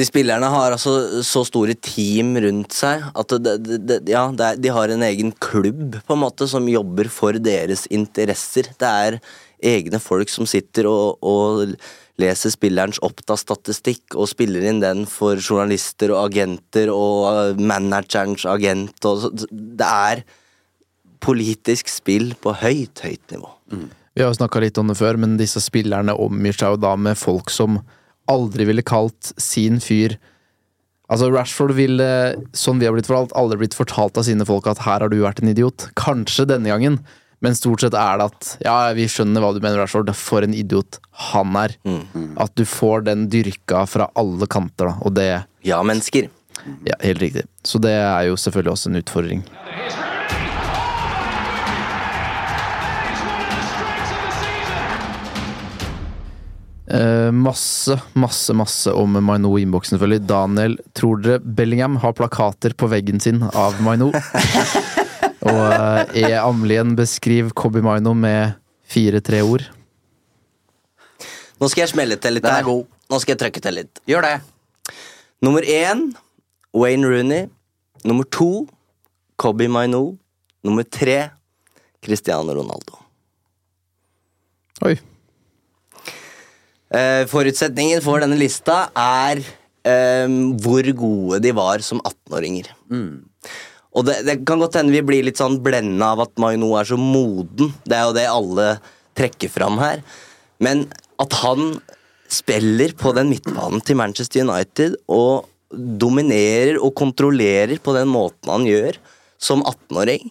De spillerne har altså så store team rundt seg at det, det, det, ja, de har en egen klubb på en måte som jobber for deres interesser. Det er egne folk som sitter og, og leser spillerens Oppda-statistikk og spiller inn den for journalister og agenter og managerens agent. Og, det er politisk spill på høyt, høyt nivå. Vi har snakka litt om det før, men disse spillerne omgir seg jo da med folk som aldri ville kalt sin fyr Altså, Rashford ville, sånn vi har blitt fortalt, aldri blitt fortalt av sine folk at her har du vært en idiot. Kanskje denne gangen, men stort sett er det at ja, vi skjønner hva du mener, Rashford, for en idiot han er. At du får den dyrka fra alle kanter, da, og det Ja-mennesker. Ja, helt riktig. Så det er jo selvfølgelig også en utfordring. Eh, masse, masse, masse om Maino i innboksen, selvfølgelig. Daniel, tror dere Bellingham har plakater på veggen sin av Maino? Og uh, E. Amlien beskriv Kobi Maino med fire-tre ord. Nå skal jeg smelle til litt er her. Nå skal jeg trykke til litt. Gjør det. Nummer én Wayne Rooney. Nummer to Kobi Maino. Nummer tre Cristiano Ronaldo. Oi. Eh, forutsetningen for denne lista er eh, hvor gode de var som 18-åringer. Og det, det kan godt hende vi blir litt sånn blenda av at Maino er så moden. Det er jo det alle trekker fram her. Men at han spiller på den midtbanen til Manchester United og dominerer og kontrollerer på den måten han gjør som 18-åring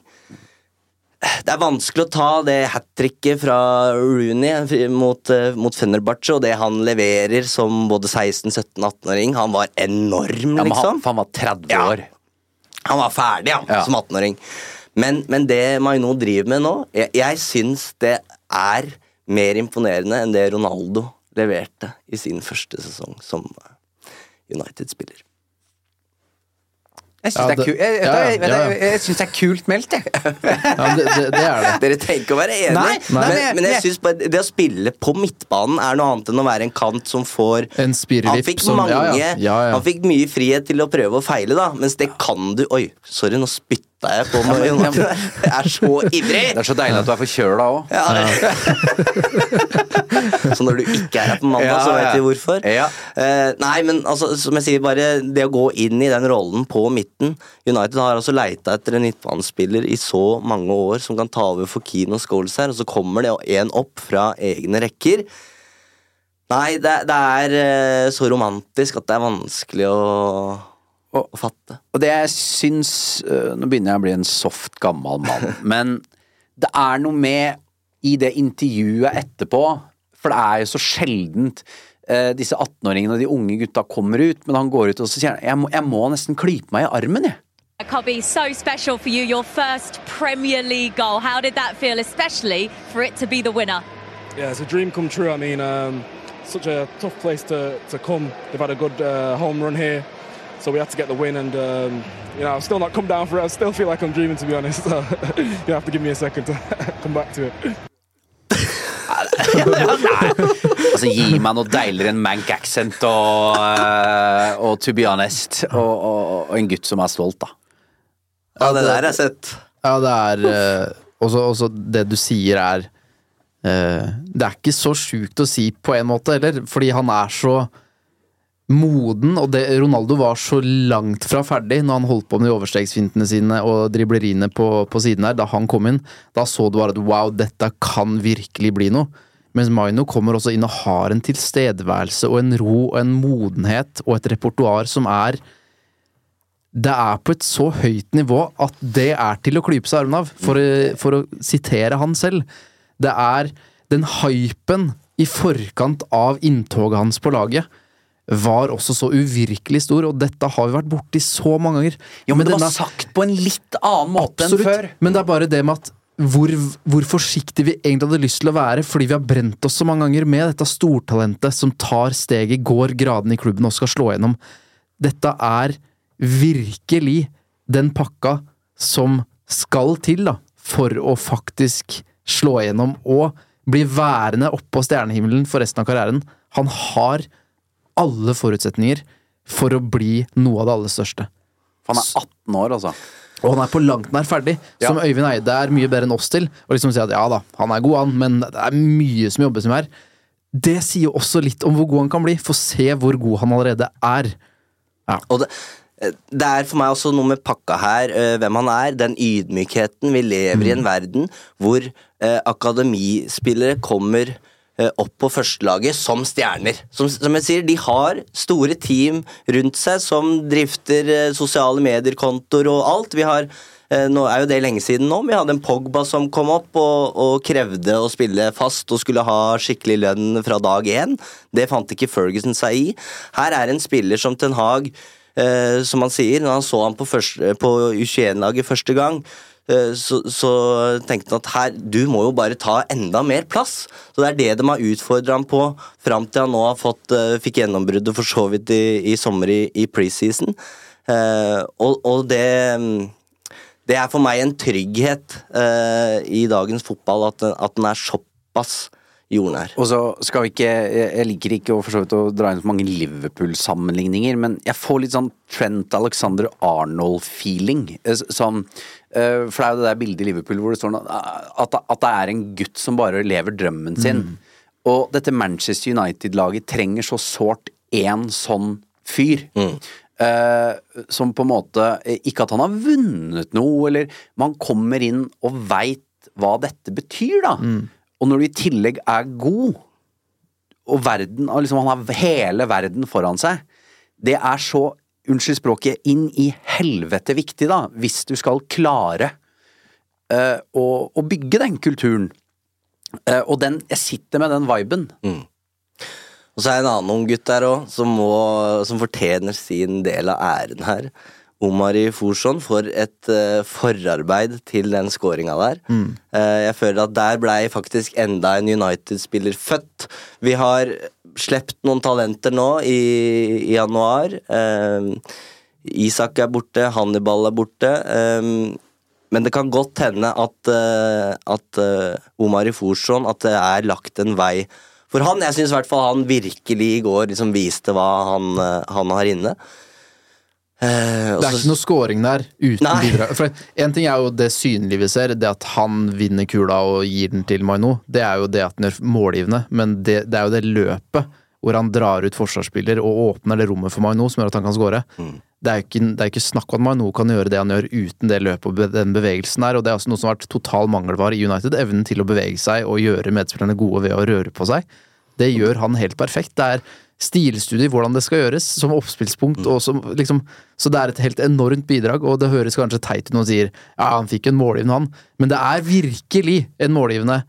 det er vanskelig å ta det hat tricket fra Rooney mot, eh, mot Fenerbahçe og det han leverer som både 16-, 17-, 18-åring. Han var enorm, Ja, liksom. han, han var 30 Ja. år. Han var ferdig, han, Ja. som 18-åring. Men, men det Maino driver med nå, jeg, jeg syns det er mer imponerende enn det Ronaldo leverte i sin første sesong som United-spiller. Jeg syns Ja, det, det- er kult meldt, jeg. Ja, det, det, det er det. Dere trenger ikke å være enige, Nei, nei, men, men- men jeg synes bare det å spille på midtbanen er noe annet enn å være en kant som får En Han fikk som mange ja, ja. Ja, ja. Han fikk mye frihet til å prøve og feile, da. Mens det kan du Oi, sorry, nå spytta jeg på meg. Jeg er så ivrig! Det er så deilig at du er forkjøla òg. Ja. så når du ikke er her på mandag, Ja, så vet vi hvorfor. Ja. Uh, nei, men altså, som jeg sier, bare det å gå inn i den rollen på midten United har altså leita etter en midtbanespiller i så mange år som kan ta over for Keane og Scholes her, og så kommer det en opp fra egne rekker. Nei, det, det er uh, så romantisk at det er vanskelig å, å fatte. Og det jeg syns øh, Nå begynner jeg å bli en soft, gammel mann, men det er noe med i det intervjuet etterpå, for det er jo så sjeldent eh, disse 18-åringene og de unge gutta kommer ut, men han går ut og så sier han jeg må, jeg må nesten klype meg i armen, jeg. Cobby, so special for you, your first Premier League goal. How did that feel, especially for it to be the winner? Yeah, it's a dream come true. I mean, um, such a tough place to, to come. They've had a good uh, home run here, so we had to get the win. And um, you know, I've still not come down for it. I still feel like I'm dreaming, to be honest. So you have to give me a second to come back to it. Altså, Gi meg noe deiligere enn Mank accent og, eh, og To be honest. Og, og, og en gutt som er stolt, da. Ja, det der har jeg sett. Ja, det er eh, også, også det du sier er eh, Det er ikke så sjukt å si på en måte heller, fordi han er så moden, og det, Ronaldo var så langt fra ferdig når han holdt på med de overstegsfintene sine og dribleriene på, på siden her, da han kom inn. Da så du bare at wow, dette kan virkelig bli noe. Mens Maino kommer også inn og har en tilstedeværelse og en ro og en modenhet og et repertoar som er det er på et så høyt nivå at det er til å klype seg armen av, for, for å sitere han selv. Det er den hypen i forkant av inntoget hans på laget var også så uvirkelig stor, og dette har vi vært borti så mange ganger. Jo, men det var sagt på en litt annen måte Absolutt, enn før. Men det er bare det med at hvor, hvor forsiktig vi egentlig hadde lyst til å være, fordi vi har brent oss så mange ganger med dette stortalentet som tar steget, går gradene i klubben og skal slå gjennom. Dette er virkelig den pakka som skal til da, for å faktisk slå gjennom og bli værende oppå stjernehimmelen for resten av karrieren. Han har alle forutsetninger for å bli noe av det aller største. For han er 18 år, altså. Og han er på langt nær ferdig, Ja. som Øyvind Eide er mye bedre enn oss til. Og liksom si at ja da, han er god han, men det er mye som jobbes med her. Det sier også litt om hvor god han kan bli, for se hvor god han allerede er. Og det, det er for meg også noe med pakka her, eh, hvem han er. Den ydmykheten. Vi lever i en verden hvor eh, akademispillere kommer opp på førstelaget som stjerner. Som, som jeg sier, de har store team rundt seg som drifter eh, sosiale medier-kontoer og alt. Vi har eh, nå er jo det lenge siden nå. men Vi hadde en Pogba som kom opp og, og krevde å spille fast og skulle ha skikkelig lønn fra dag én. Det fant ikke Ferguson seg i. Her er en spiller som Ten Hag eh, som han sier, når han så han på, på U21-laget første gang, eh, så, så tenkte han at her, du må jo bare ta enda mer plass. Så det er det de har utfordra han på, fram til han nå har fått, eh, fikk gjennombruddet for så vidt i, i sommer i, i preseason. Eh, og, og det det er for meg en trygghet eh, i dagens fotball at, at den er såpass jordnær. Og så skal vi ikke Jeg liker ikke å, vidt å dra inn så mange Liverpool-sammenligninger, men jeg får litt sånn Trent Alexander Arnold-feeling. eh, Som eh, For det er jo det der bildet i Liverpool hvor det står at, at det er en gutt som bare lever drømmen sin. Og dette Manchester United-laget trenger så sårt én sånn fyr. Eh, som på en måte eh, Ikke at han har vunnet noe, eller Man kommer inn og veit hva dette betyr, da. Og når du i tillegg er god, og verden liksom Han har hele verden foran seg. Det er så, unnskyld språket, inn i helvete viktig, da, hvis du skal klare uh, å, å bygge den kulturen. Uh, og den Jeg sitter med den viben. Og så er det en annen ung gutt der òg, som, som fortjener sin del av æren her. Omari Forsson for et uh, forarbeid til den scoringa der. Eh, jeg føler at der blei faktisk enda en United-spiller født. Vi har sluppet noen talenter nå i, i januar. Uh, Isak er borte, Hannibal er borte. men det kan godt hende at, at Omari Forsson At det er lagt en vei for han. Jeg syns i hvert fall han virkelig i går liksom viste hva han, han har inne. Eh, Det er ikke noe scoring der uten Nei. bidrag. For en ting er jo det synlige vi ser, det at han vinner kula og gir den til Maino. Det er jo det at han gjør målgivende, men det, det er jo det løpet hvor han drar ut forsvarsspiller og åpner det rommet for Maino som gjør at han kan score. Det er jo ikke, det er ikke snakk om at Maino kan gjøre det han gjør uten det løpet og den bevegelsen der, og det er også noe som har vært total mangelvare i United. Evnen til å bevege seg og gjøre medspillerne gode ved å røre på seg. Det gjør han helt perfekt. Det er stilstudie hvordan det skal gjøres, som oppspillspunkt. Og som, liksom, så det er et helt enormt bidrag, og det høres kanskje teit ut når man sier ja, han fikk en målgivende, han, men det er virkelig en målgivende.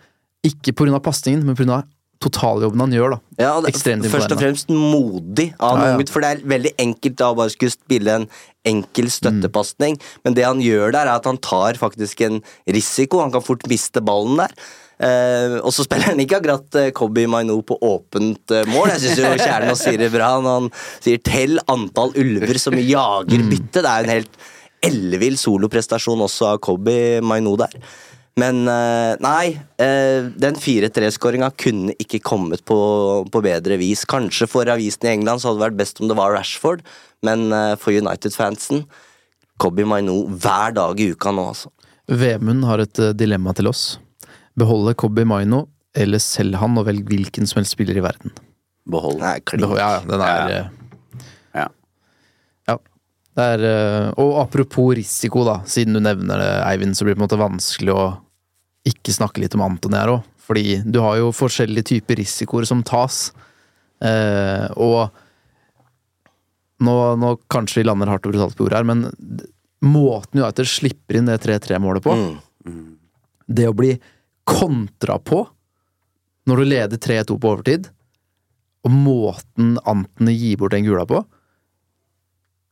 Ikke pga. pasningen, men pga. Totaljobben han gjør. da. Ja, det, Ekstremt først og fremst modig av Ja, ja. ung for det er veldig enkelt da å bare skulle spille en enkel støttepasning, men det han gjør der, er at han tar faktisk en risiko. Han kan fort miste ballen der. Eh, og så spiller han ikke akkurat eh, Kobi Maino på åpent eh, mål. Jeg syns jo Kjernås sier det bra når han sier 'tell antall ulver som jager bytte'. Det er jo en helt ellevill soloprestasjon også av Kobi Maino der. Men eh, nei, eh, den 4-3-skåringa kunne ikke kommet på, på bedre vis. Kanskje for avisen i England så hadde det vært best om det var Rashford, men eh, for United-fansen Cobby Maino hver dag i uka nå, altså. Vemund har et dilemma til oss. Beholde Cobby Maino, eller selg han og velg hvilken som helst spiller i verden. Behold. Nei, klink. Behold, ja, den er Ja. Ja. Ja. Det er, og apropos risiko, da, siden du nevner det, Eivind, så blir det på en måte vanskelig å ikke snakke litt om Anton her òg. Fordi du har jo forskjellige typer risikoer som tas. Eh, og nå, nå kanskje vi lander hardt og brutalt på jordet her, men måten United slipper inn det 3-3-målet på, Mm. det å bli kontra på når du leder 3-2 på overtid, og måten Antony gir bort den gula på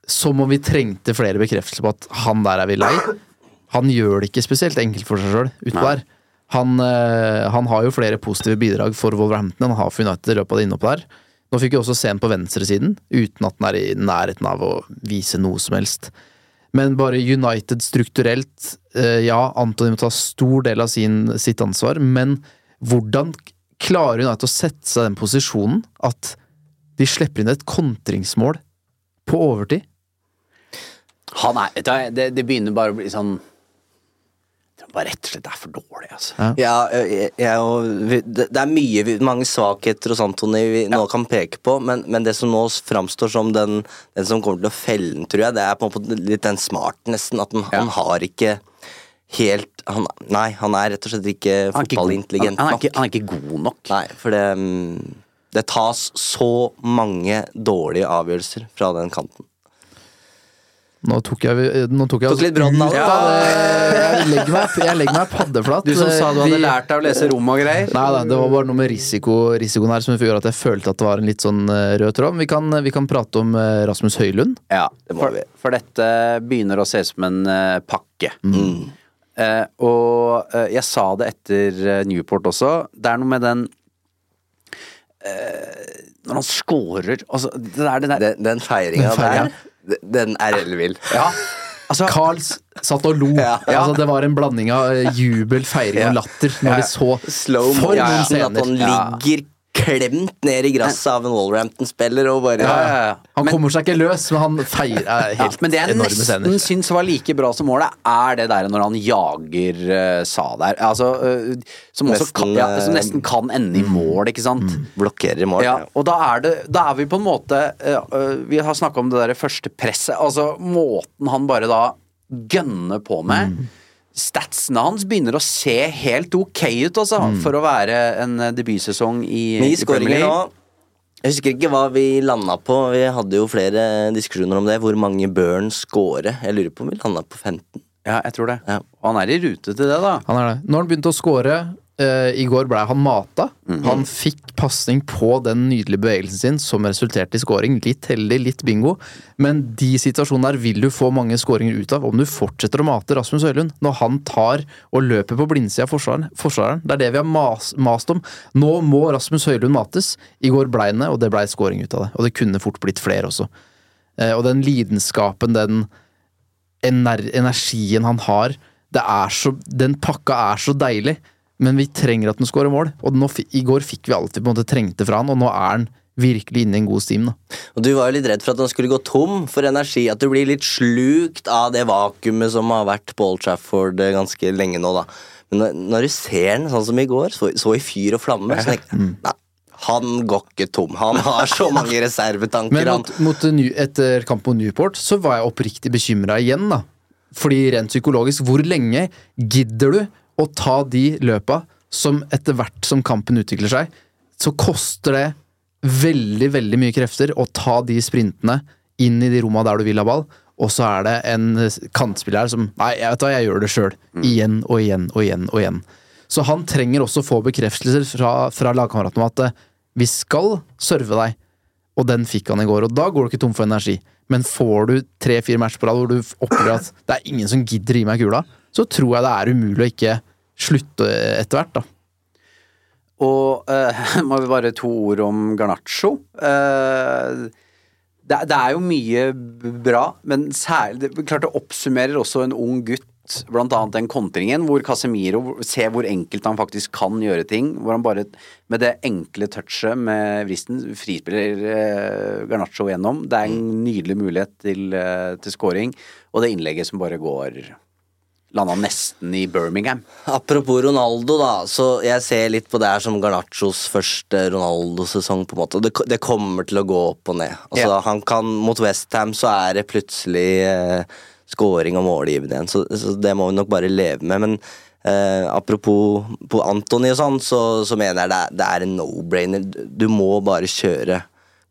Som om vi trengte flere bekreftelser på at han der er vi lei. Han gjør det ikke spesielt enkelt for seg sjøl utpå der. Han, eh, han har jo flere positive bidrag for Wolverhampton enn han har for United i løpet av det innhoppet der. Nå fikk vi også se ham på venstresiden, uten at han er i nærheten av å vise noe som helst. Men bare United strukturelt, eh, ja, Antony må ta stor del av sin, sitt ansvar, men hvordan klarer United å sette seg i den posisjonen at de slipper inn et kontringsmål på overtid? Han er, det, det begynner bare å bli sånn Er rett og slett er for dårlig, altså. Ja, jeg, jeg, det, er mye, mange svakheter hos Antony vi nå kan peke på, men, men det som nå framstår som den, den som kommer til å felle den, tror jeg, det er på en måte litt den smartnessen. At han, han har ikke helt han, Nei, han er rett og slett ikke fotballintelligent nok. han, han, han er ikke god nok. Nei, for det mm, Det tas så mange dårlige avgjørelser fra den kanten. Nå tok jeg, nå tok jeg Tok litt brodden av det. ut. Jeg legger meg, jeg legger meg paddeflat. Du som sa du hadde lært deg å lese rom og greier. Nei da, det var bare noe med risiko, risikoen her som gjorde at jeg følte at det var en litt sånn eh, rød tråd. Vi kan, vi kan prate om eh, Rasmus Høylund. Ja, Det må for, vi. for dette begynner å se ut som en pakke. pakke. Eh, og eh, jeg sa det etter eh, Newport også. Det er noe med den eh, Når han scorer altså, det er den der, Den, den Den feiringa. der, den er ellevill. Ja, altså Carls satt og lo. Ja. Altså, det var en blanding av eh, jubel, feiring Ja. og latter når vi så Slow For motion, scener. at han ligger Ja. ligger klemt ned i gresset av en Wolverhampton-spiller og bare Ja, ja, ja. Han Men- kommer seg ikke løs, men han feirer helt enorme helt men det jeg nesten scener. syns var like bra som målet, er det der når han jager uh, Sa der. Altså, uh, som, også Nesten, kan, ja, som eh, nesten kan ende i mål, ikke sant? blokkerer i mål. Ja, og da er, det, da er vi på en måte eh, Vi har snakka om det der første presset. Altså måten han bare da gønner på med. Mm. Statsene hans begynner å se helt ok ut, altså, for å være en eh, debutsesong i, i Premier. League. Jeg husker ikke hva vi landa på. Vi hadde jo flere diskusjoner om det. Hvor mange bør han score? Jeg lurer på om vi landa på 15. Ja, jeg tror det. Ja. Og han er i rute til det, da. Han er det. Når han begynte å score eh, I går ble han mata. Mhm. Han fikk pasning på den nydelige bevegelsen sin som resulterte i scoring. Litt heldig, litt bingo. Men de situasjonene der vil du få mange scoringer ut av om du fortsetter å mate Rasmus Høylund. Når han tar og løper på blindsida av forsvareren. forsvareren. Det er det vi har mas, mast om. Nå må Rasmus Høylund mates. I går blei det, og det blei scoring ut av det. Og det kunne fort blitt flere også. Uh, og den lidenskapen, den ener energien han har det er så, Den pakka er så deilig, men vi trenger at den skårer mål. Og nå, I går fikk vi alt vi på en måte trengte fra han, og nå er han virkelig inne i en god stim. Da. Og du var jo litt redd for at han skulle gå tom for energi. At du blir litt slukt av det vakuumet som har vært på Old Trafford eh, ganske lenge nå, da. Men når, du ser den sånn som i går, så, så i fyr og flamme, så tenker jeg nei, han går ikke tom. Han har så mange reservetanker. Men mot, mot, New- etter kamp mot Newport så var jeg oppriktig bekymra igjen, da. Fordi rent psykologisk, hvor lenge gidder du å ta de løpa som etter hvert som kampen utvikler seg, så koster det veldig, veldig mye krefter å ta de sprintene inn i de romma der du vil ha ball, og så er det en kantspiller her som Nei, jeg vet hva, jeg gjør det sjøl. Igjen og igjen og igjen og igjen. Så han trenger også å få bekreftelser fra, fra lagkameratene om at eh, vi skal serve deg, og den fikk han i går. Og da går du ikke tom for energi. Men får du tre-fire matcher på rad hvor du opplever at det er ingen som gidder å gi meg kula, så tror jeg det er umulig å ikke slutte etter hvert, da. Og eh, må vi bare to ord om Garnaccio. Eh, det, det er jo mye bra, men særlig det, Klart det oppsummerer også en ung gutt, blant annet den kontringen, hvor Casemiro ser hvor enkelt han faktisk kan gjøre ting. Hvor han bare med det enkle touchet med vristen frispiller eh, Garnaccio gjennom. Det er en nydelig mulighet til, eh, til scoring, og det innlegget som bare går Landa nesten i Birmingham. Apropos Ronaldo, da. Så jeg ser litt på det her som Garnachos første Ronaldo-sesong. på en måte det, det kommer til å gå opp og ned. Altså, Ja. han kan, Mot Westham så er det plutselig eh, scoring og målgivende igjen, så, så det må vi nok bare leve med. Men eh, apropos på Antony og sånn, så, så mener jeg det er, det er en no-brainer. Du, du må bare kjøre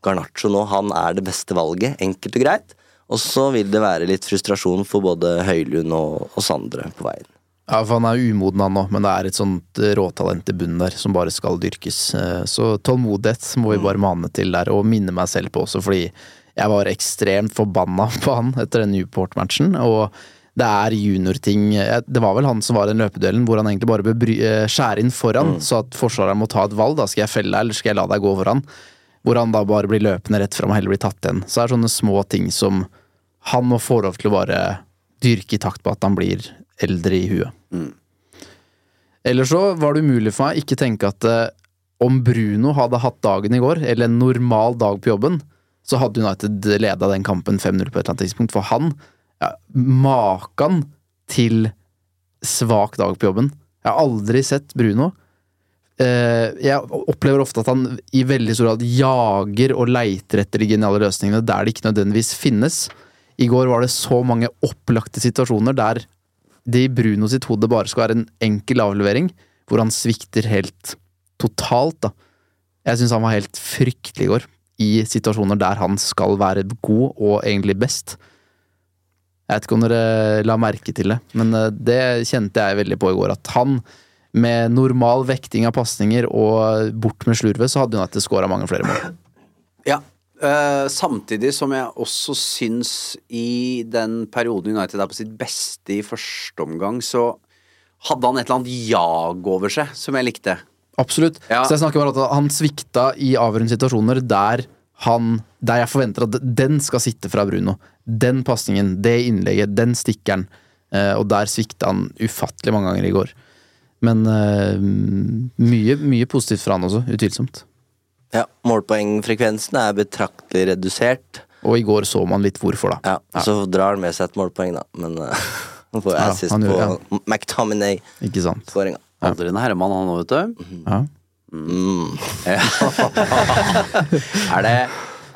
Garnaccio nå. Han er det beste valget, enkelt og greit. Og så vil det være litt frustrasjon for både Høylund og, og Sandre på veien. Ja, for Han er umoden han nå, men det er et sånt eh, råtalent i bunnen der som bare skal dyrkes. Eh, Så tålmodighet må vi bare mane til der, og minne meg selv på også, fordi jeg var ekstremt forbanna på han etter den Newport-matchen. Og det er juniorting Det var vel han som var i den løpeduellen hvor han egentlig bare bør eh, skjære inn foran, så at forsvareren må ta et valg. Da skal jeg felle deg, eller skal jeg la deg gå foran? Hvor han da bare blir løpende rett fram og heller blir tatt igjen. Så det er sånne små ting som han må få lov til å bare dyrke i takt på at han blir eldre i huet. Eller så var det umulig for meg ikke tenke at eh, om Bruno hadde hatt dagen i går, eller en normal dag på jobben, så hadde United leda den kampen 5-0 på et eller annet tidspunkt. For han, ja, makan til svak dag på jobben. Jeg har aldri sett Bruno. Eh, jeg opplever ofte at han i veldig stor grad jager og leiter etter de geniale løsningene der det ikke nødvendigvis finnes. I går var det så mange opplagte situasjoner der det i Bruno sitt hode bare skal være en enkel avlevering, hvor han svikter helt totalt, da. Jeg syns han var helt fryktelig i går, i situasjoner der han skal være god og egentlig best. Jeg vet ikke om dere la merke til det, men eh, det kjente jeg veldig på i går, at han med normal vekting av pasninger og bort med slurvet, så hadde United skåra mange flere mål. Ja. Uh, samtidig som jeg også syns i den perioden United er på sitt beste i første omgang, så hadde han et eller annet jag over seg som jeg likte. Absolutt. Ja. Så jeg snakker bare om at han svikta i avgjørende situasjoner der han Der jeg forventer at den skal sitte fra Bruno. Den pasningen, det innlegget, den stikkeren. Uh, og der svikta han ufattelig mange ganger i går. Men uh, mye, mye positivt fra han også, utvilsomt. Ja, Målpoengfrekvensen er betraktelig redusert. Og i går så man litt hvorfor, da. Ja, Så drar han med seg et målpoeng, da. Men uh, han får Ja, assist han på ja. McTominay-skåringa. Ikke sant. Aldri en herremann, han òg, vet du. Ja. Mm. er, det,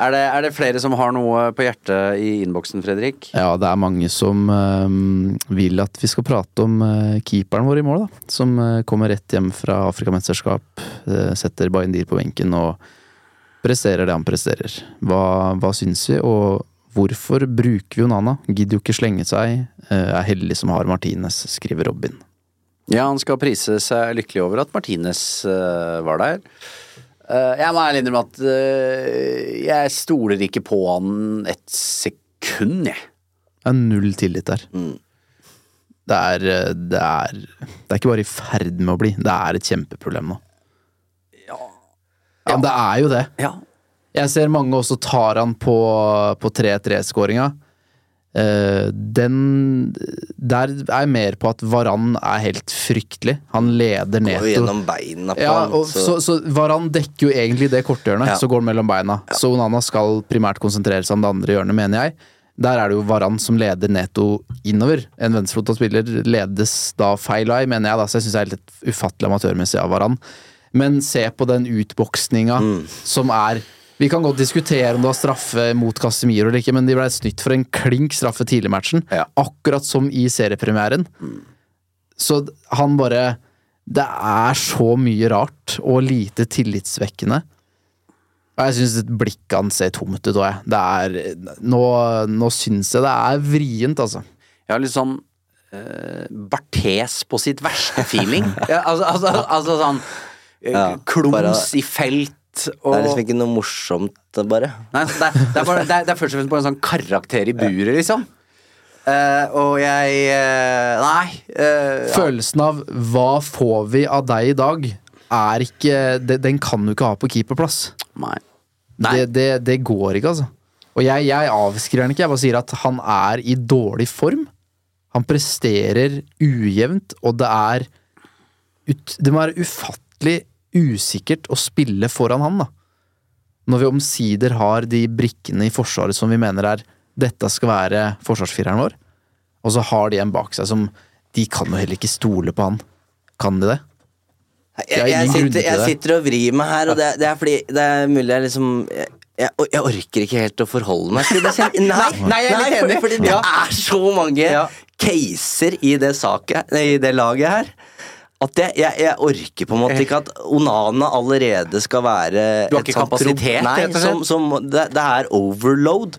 er, det, er det flere som har noe på hjertet i innboksen, Fredrik? Ja, det er mange som eh, vil at vi skal prate om eh, keeperen vår i mål, da. Som eh, kommer rett hjem fra Afrikamesterskap, uh, setter Baindir på benken og presterer det han presterer. Hva, hva syns vi, og hvorfor bruker vi Onana? Gidder jo ikke slenge seg. er heldig som har Martinez, skriver Robin. Ja, han skal prise seg lykkelig over at Martinez var der. Eh, jeg må ærlig innrømme at eh, jeg stoler ikke på han et sekund, jeg. Det er null tillit der. Det er, eh, det er Det er ikke bare i ferd med å bli, det er et kjempeproblem nå. Ja, men det er jo det. Ja. Jeg ser mange også tar han på, på 3-3-skåringa. Eh, den Der er jeg mer på at Varan er helt fryktelig. Han leder Går Neto. jo gjennom beina på Ja, han. så. så, så Varan dekker jo egentlig det korthjørnet, Ja. så går han mellom beina. Så Onana skal primært konsentrere seg om det andre hjørnet, mener jeg. Der er det jo Varan som leder Neto innover. En venstrefota spiller ledes da feil vei, mener jeg, da, så jeg syns det er litt ufattelig amatørmessig av Varan. Men se på den utboksninga som er Vi kan godt diskutere om det var straffe mot Casemiro eller ikke, men de ble snytt for en klink straffe tidlig i matchen. Ja. Akkurat som i seriepremieren. Så han bare Det er så mye rart og lite tillitsvekkende. Og jeg syns blikket hans ser tomt ut òg, jeg. Det er Nå, nå syns jeg det er vrient, altså. Jeg har litt sånn uh, Barthes på sitt verste feeling. ja, altså, altså, altså sånn eh, Ja, Klums bare- i felt Det er liksom ikke noe morsomt, bare. Nei, det, er, det, er bare, det, er, det er først og fremst bare en sånn karakter i buret, liksom. Uh, og jeg uh, Nei. Uh, ja. Følelsen av 'hva får vi av deg i dag', er ikke Den kan du ikke ha på keeperplass. Nei. Det, det, det går ikke, altså. Og jeg, jeg avskriver han ikke, jeg bare sier at han er i dårlig form. Han presterer ujevnt, og det er ut, Det må være ufattelig usikkert å spille foran han, da. Når vi omsider har de brikkene i Forsvaret som vi mener er dette skal være forsvarsfireren vår, og så har de en bak seg som De kan jo heller ikke stole på han. Kan de det? Jeg, er jeg, sitter, jeg sitter og vrir meg her, og det, det er fordi det er mulig jeg liksom jeg, jeg, jeg orker ikke helt å forholde meg til det. Nei, Nei, jeg er litt enig. fordi det er så mange caser i det, saket, i det laget her. At jeg, jeg, jeg orker på en måte ikke at Onana allerede skal være Du har ikke kapasitet, Nei, som, som, det, det er overload.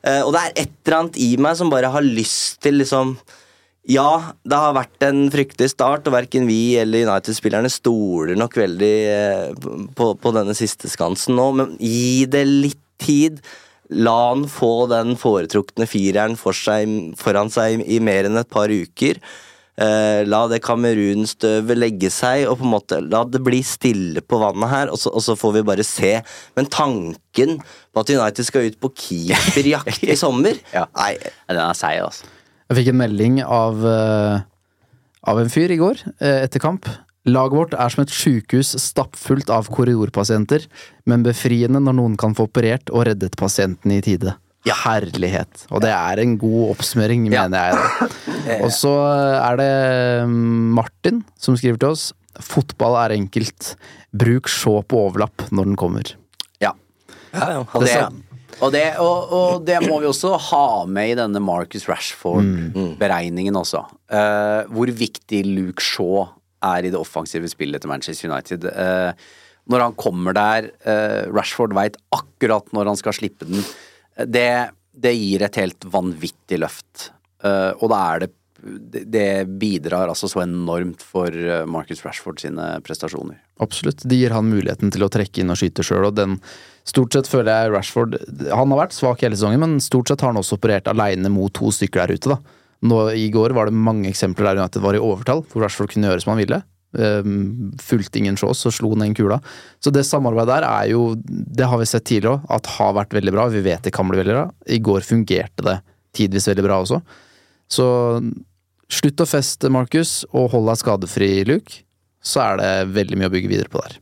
Uh, og det er et eller annet i meg som bare har lyst til liksom ja, det har vært en fryktelig start, og verken vi eller United-spillerne stoler nok veldig uh, på, på denne siste skansen nå, men gi det litt tid. La han få den foretrukne fireren for seg, foran seg i mer enn et par uker. Eh, la det Kamerun-støvet legge seg, og på en måte la det bli stille på vannet her, og så, og så får vi bare se. Men tanken på at United skal ut på keeperjakt i sommer Ja. Nei, Den er seig, altså. Jeg fikk en melding av, eh, av en fyr i går, eh, etter kamp. Laget vårt er som et sjukehus stappfullt av korridorpasienter, men befriende når noen kan få operert og reddet pasienten i tide. Herlighet. Og det er en god oppsummering, mener jeg. Og så er det mm, Martin som skriver til oss. Fotball er enkelt. Bruk sjå på overlapp når den kommer. Ja. ja, ja. Og det, og, det, og, og det må vi også ha med i denne Marcus Rashford-beregningen også. Uh, hvor viktig Luke Shaw er i det offensive spillet til Manchester United. Uh, når han kommer der, uh, Rashford veit akkurat når han skal slippe den. Det, det gir et helt vanvittig løft. Uh, og da er det det bidrar altså så enormt for eh, Marcus Rashford sine prestasjoner. Absolutt. Det gir han muligheten til å trekke inn og skyte sjøl, og den Stort sett føler jeg Rashford Han har vært svak hele sesongen, men stort sett har han også operert aleine mot to stykker der ute, da. Nå, I går var det mange eksempler der United var i overtall, hvor Rashford kunne gjøre som han ville. Um, fulgte ingen sjås og slo den kula. Så det samarbeidet der er jo Det har vi sett tidligere òg, at har vært veldig bra. Vi vet det kan bli veldig bra. I går fungerte det tidvis veldig bra også. Så slutt å feste, Markus, og hold deg skadefri, Luke. Så er det veldig mye å bygge videre på der.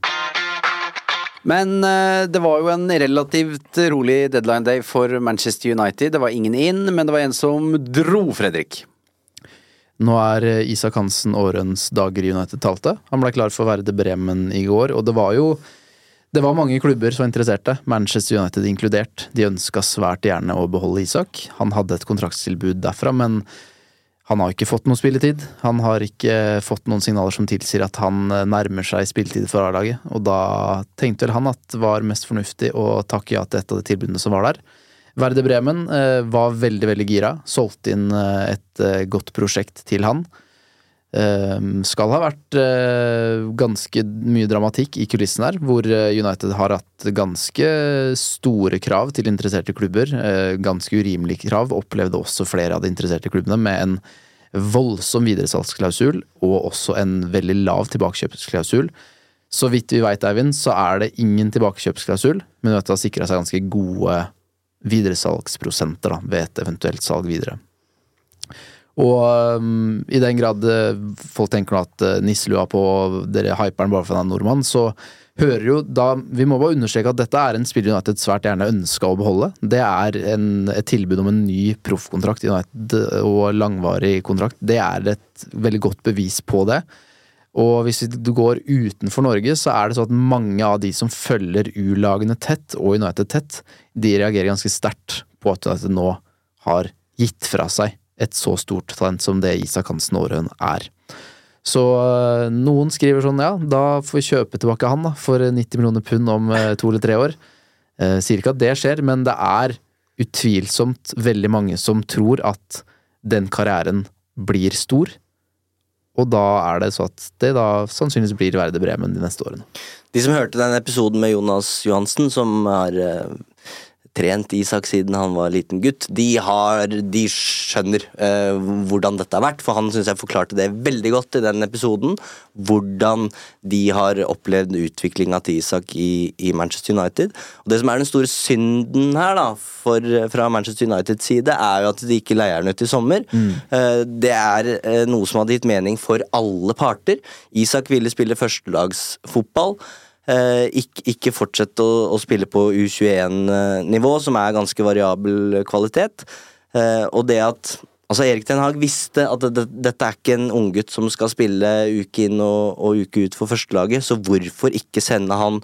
Men eh, det var jo en relativt rolig deadline day for Manchester United. Det var ingen inn, men det var en som dro, Fredrik. Nå er eh, Isak Hansen årens dager i United talte. Han ble klar for Verde Bremen i går, og det var jo det var mange klubber som interesserte, Manchester United inkludert. De ønska svært gjerne å beholde Isak. Han hadde et kontraktstilbud derfra, men han har ikke fått noe spilletid. Han har ikke fått noen signaler som tilsier at han eh, nærmer seg spilletid for A-laget, og da tenkte vel han at det var mest fornuftig å takke ja til et av de tilbudene som var der. Verde Bremen eh, var veldig, veldig gira. Solgte inn eh, et eh, godt prosjekt til han. Skal ha vært ganske mye dramatikk i kulissen her, hvor United har hatt ganske store krav til interesserte klubber. Ganske urimelige krav. Opplevde også flere av de interesserte klubbene med en voldsom videresalgsklausul og også en veldig lav tilbakekjøpsklausul. Så vidt vi veit, Eivind, så er det ingen tilbakekjøpsklausul, men United har sikra seg ganske gode videresalgsprosenter da, ved et eventuelt salg videre. Og um, i den grad eh, folk tenker at uh, nisselua på dere hyperen bare for han er nordmann, så hører jo da Vi må bare understreke at dette er en spiller United svært gjerne ønska å beholde. Det er en, et tilbud om en ny proffkontrakt i United og langvarig kontrakt. Det er et veldig godt bevis på det. Og hvis du går utenfor Norge, så er det sånn at mange av de som følger U-lagene tett, og United tett, de reagerer ganske sterkt på at United nå har gitt fra seg et så stort talent som det Isak Hansen Aarøen er. Så øh, noen skriver sånn, ja, da får vi kjøpe tilbake han da, for 90 millioner pund om øh, to eller tre år. Eh, sier ikke at det skjer, men det er utvilsomt veldig mange som tror at den karrieren blir stor. Og da er det så at det da sannsynligvis blir Verde Bremen de neste årene. De som hørte den episoden med Jonas Johansen, som er eh, trent Isak siden han var liten gutt, de, har, de skjønner uh, hvordan dette har vært. For han syns jeg forklarte det veldig godt i den episoden. Hvordan de har opplevd utviklinga til Isak i, i, Manchester United. Og Det som er den store synden her, da, for, fra Manchester Uniteds side, er jo at de ikke leier den ut i sommer. Mm. Uh, det er uh, noe som hadde gitt mening for alle parter. Isak ville spille førstelagsfotball. Eh, ikke, ikke fortsette å, å, spille på U21-nivå, som er ganske variabel kvalitet. Eh, og det at Altså Erik Ten Hag visste at det, dette er ikke en unggutt som skal spille uke inn og, og uke ut for førstelaget, så hvorfor ikke sende han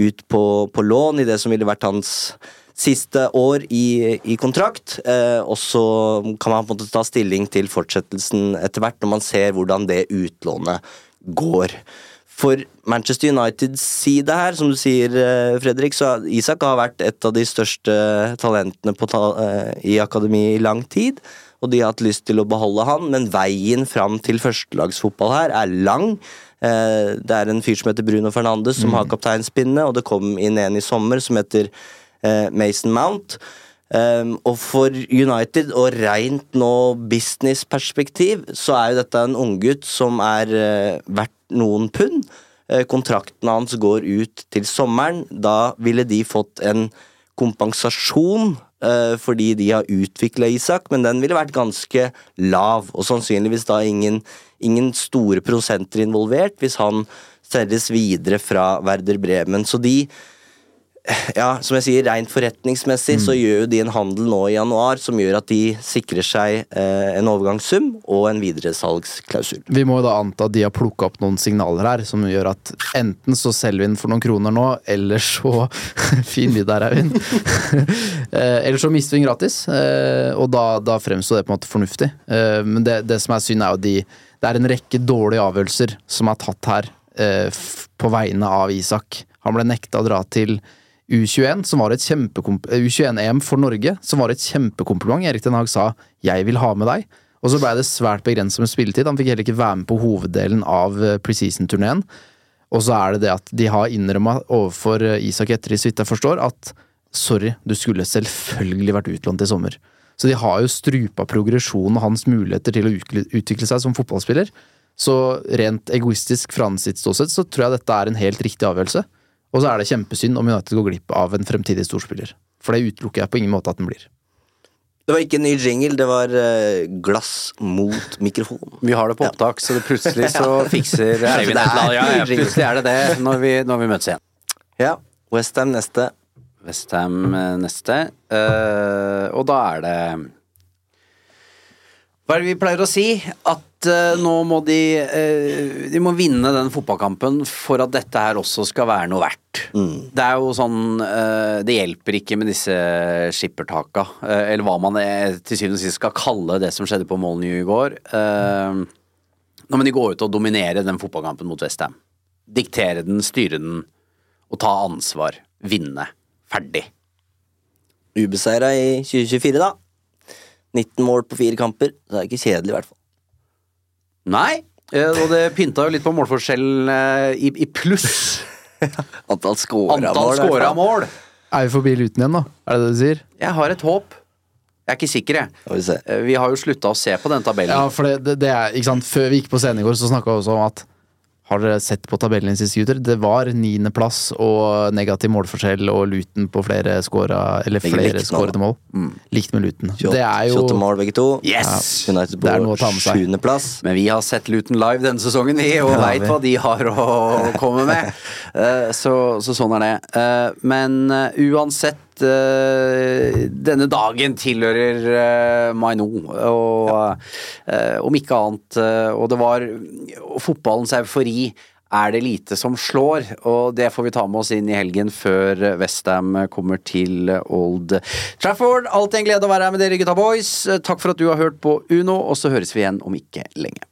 ut på, på, lån i det som ville vært hans siste år i, i kontrakt? Eh, og så kan man på en måte ta stilling til fortsettelsen etter hvert, når man ser hvordan det utlånet går. For Manchester Uniteds side her, som du sier, eh, Fredrik, så Isak har vært et av de største talentene ta eh, i akademi i lang tid. Og de har hatt lyst til å beholde han, men veien fram til førstelagsfotball her er lang. Eh, det er en fyr som heter Bruno Fernandes som mm. har kapteinspinnet, og det kom inn en i sommer som heter Mason Mount. Um, og for United, og rent nå businessperspektiv, så er jo dette en unggutt som er uh, verdt noen pund. Uh, kontrakten hans går ut til sommeren. Da ville de fått en kompensasjon uh, fordi de har utvikla Isak, men den ville vært ganske lav, og sannsynligvis da ingen, ingen store prosenter involvert hvis han selges videre fra Werder Bremen. Så de ja, som jeg sier, rent forretningsmessig mm. så gjør jo de en handel nå i januar som gjør at de sikrer seg eh, en overgangssum og en videresalgsklausul. Vi må jo da anta at de har plukka opp noen signaler her som gjør at enten så selger vi den for noen kroner nå, eller så Fin lyd der, Eivind. eh, eller så mister vi den gratis, eh, og da, da fremstår det på en måte fornuftig. Eh, men det, det, som er synd, er jo de Det er en rekke dårlige avgjørelser som er tatt her på vegne av Isak. Han ble nekta å dra til U21, som var et U21-EM for Norge, som var et kjempekompliment. Erik Den Haag sa 'jeg vil ha med deg', og så blei det svært begrenset med spilletid. Han fikk heller ikke være med på hoveddelen av eh, preseason-turneen. Og så er det det at de har innrømma overfor eh, Isak Etterli, så vidt jeg forstår, at sorry, du skulle selvfølgelig vært utlånt i sommer. Så de har jo strupa progresjonen og hans muligheter til å utvikle seg som fotballspiller. Så rent egoistisk fra hans ståsted så tror jeg dette er en helt riktig avgjørelse. Og så er det kjempesynd om United går glipp av en fremtidig storspiller. For det utelukker jeg på ingen måte at den blir. Det var ikke en ny jingle, det var uh, glass mot mikrofon. Vi har det på opptak, ja. så det plutselig så fikser Eivind et eller Ja, ja, plutselig er det det når vi, når vi møtes igjen. Ja. Westham neste. Westham eh, neste. Uh, og da er det Hva er det vi pleier å si? At uh, nå må de uh, De må vinne den fotballkampen for at dette her også skal være noe verdt. Mm. Det er jo sånn uh, Det hjelper ikke med disse skippertaka, eller hva man er, til syvende og sist skal kalle det som skjedde på Molyneux i går. nå må de gå ut og dominere den fotballkampen mot Westham. Diktere den, styre den, og ta ansvar. Vinne. Ferdig. Ubeseira i 2024, da. 19 mål på fire kamper. Det er ikke kjedelig, i hvert fall. Nei, eh, og det pynta jo litt på målforskjellen eh, i, i pluss. Antall scora mål. Antall mål. Er vi forbi Luton igjen, da? Er det det du sier? Jeg har et håp. Jeg er ikke sikker, jeg. Vi, eh, vi, har jo slutta å se på den tabellen. Ja, for det, det, det er, ikke sant? Før vi gikk på scenen i går, så snakka vi også om at har dere sett på tabellen sist, gutter? Det var niendeplass og negativ målforskjell og Luton på flere skåra Eller flere skårede mål. Mm. Likt med Luton. Det er jo 28 mål begge to. Yes! Ja, United på sjuendeplass. Men vi har sett Luton live denne sesongen, vi, og ja, veit hva de har å komme med. Eh, så, så sånn er det. Eh, men eh, uansett uh, denne dagen tilhører uh, Maino, og ja. uh, om ikke annet Og det var fotballens eufori er det lite som slår, og det får vi ta med oss inn i helgen før Westham kommer til Old Trafford. Alltid en glede å være her med dere, gutta boys. Takk for at du har hørt på Uno, og så høres vi igjen om ikke lenge.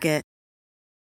Target.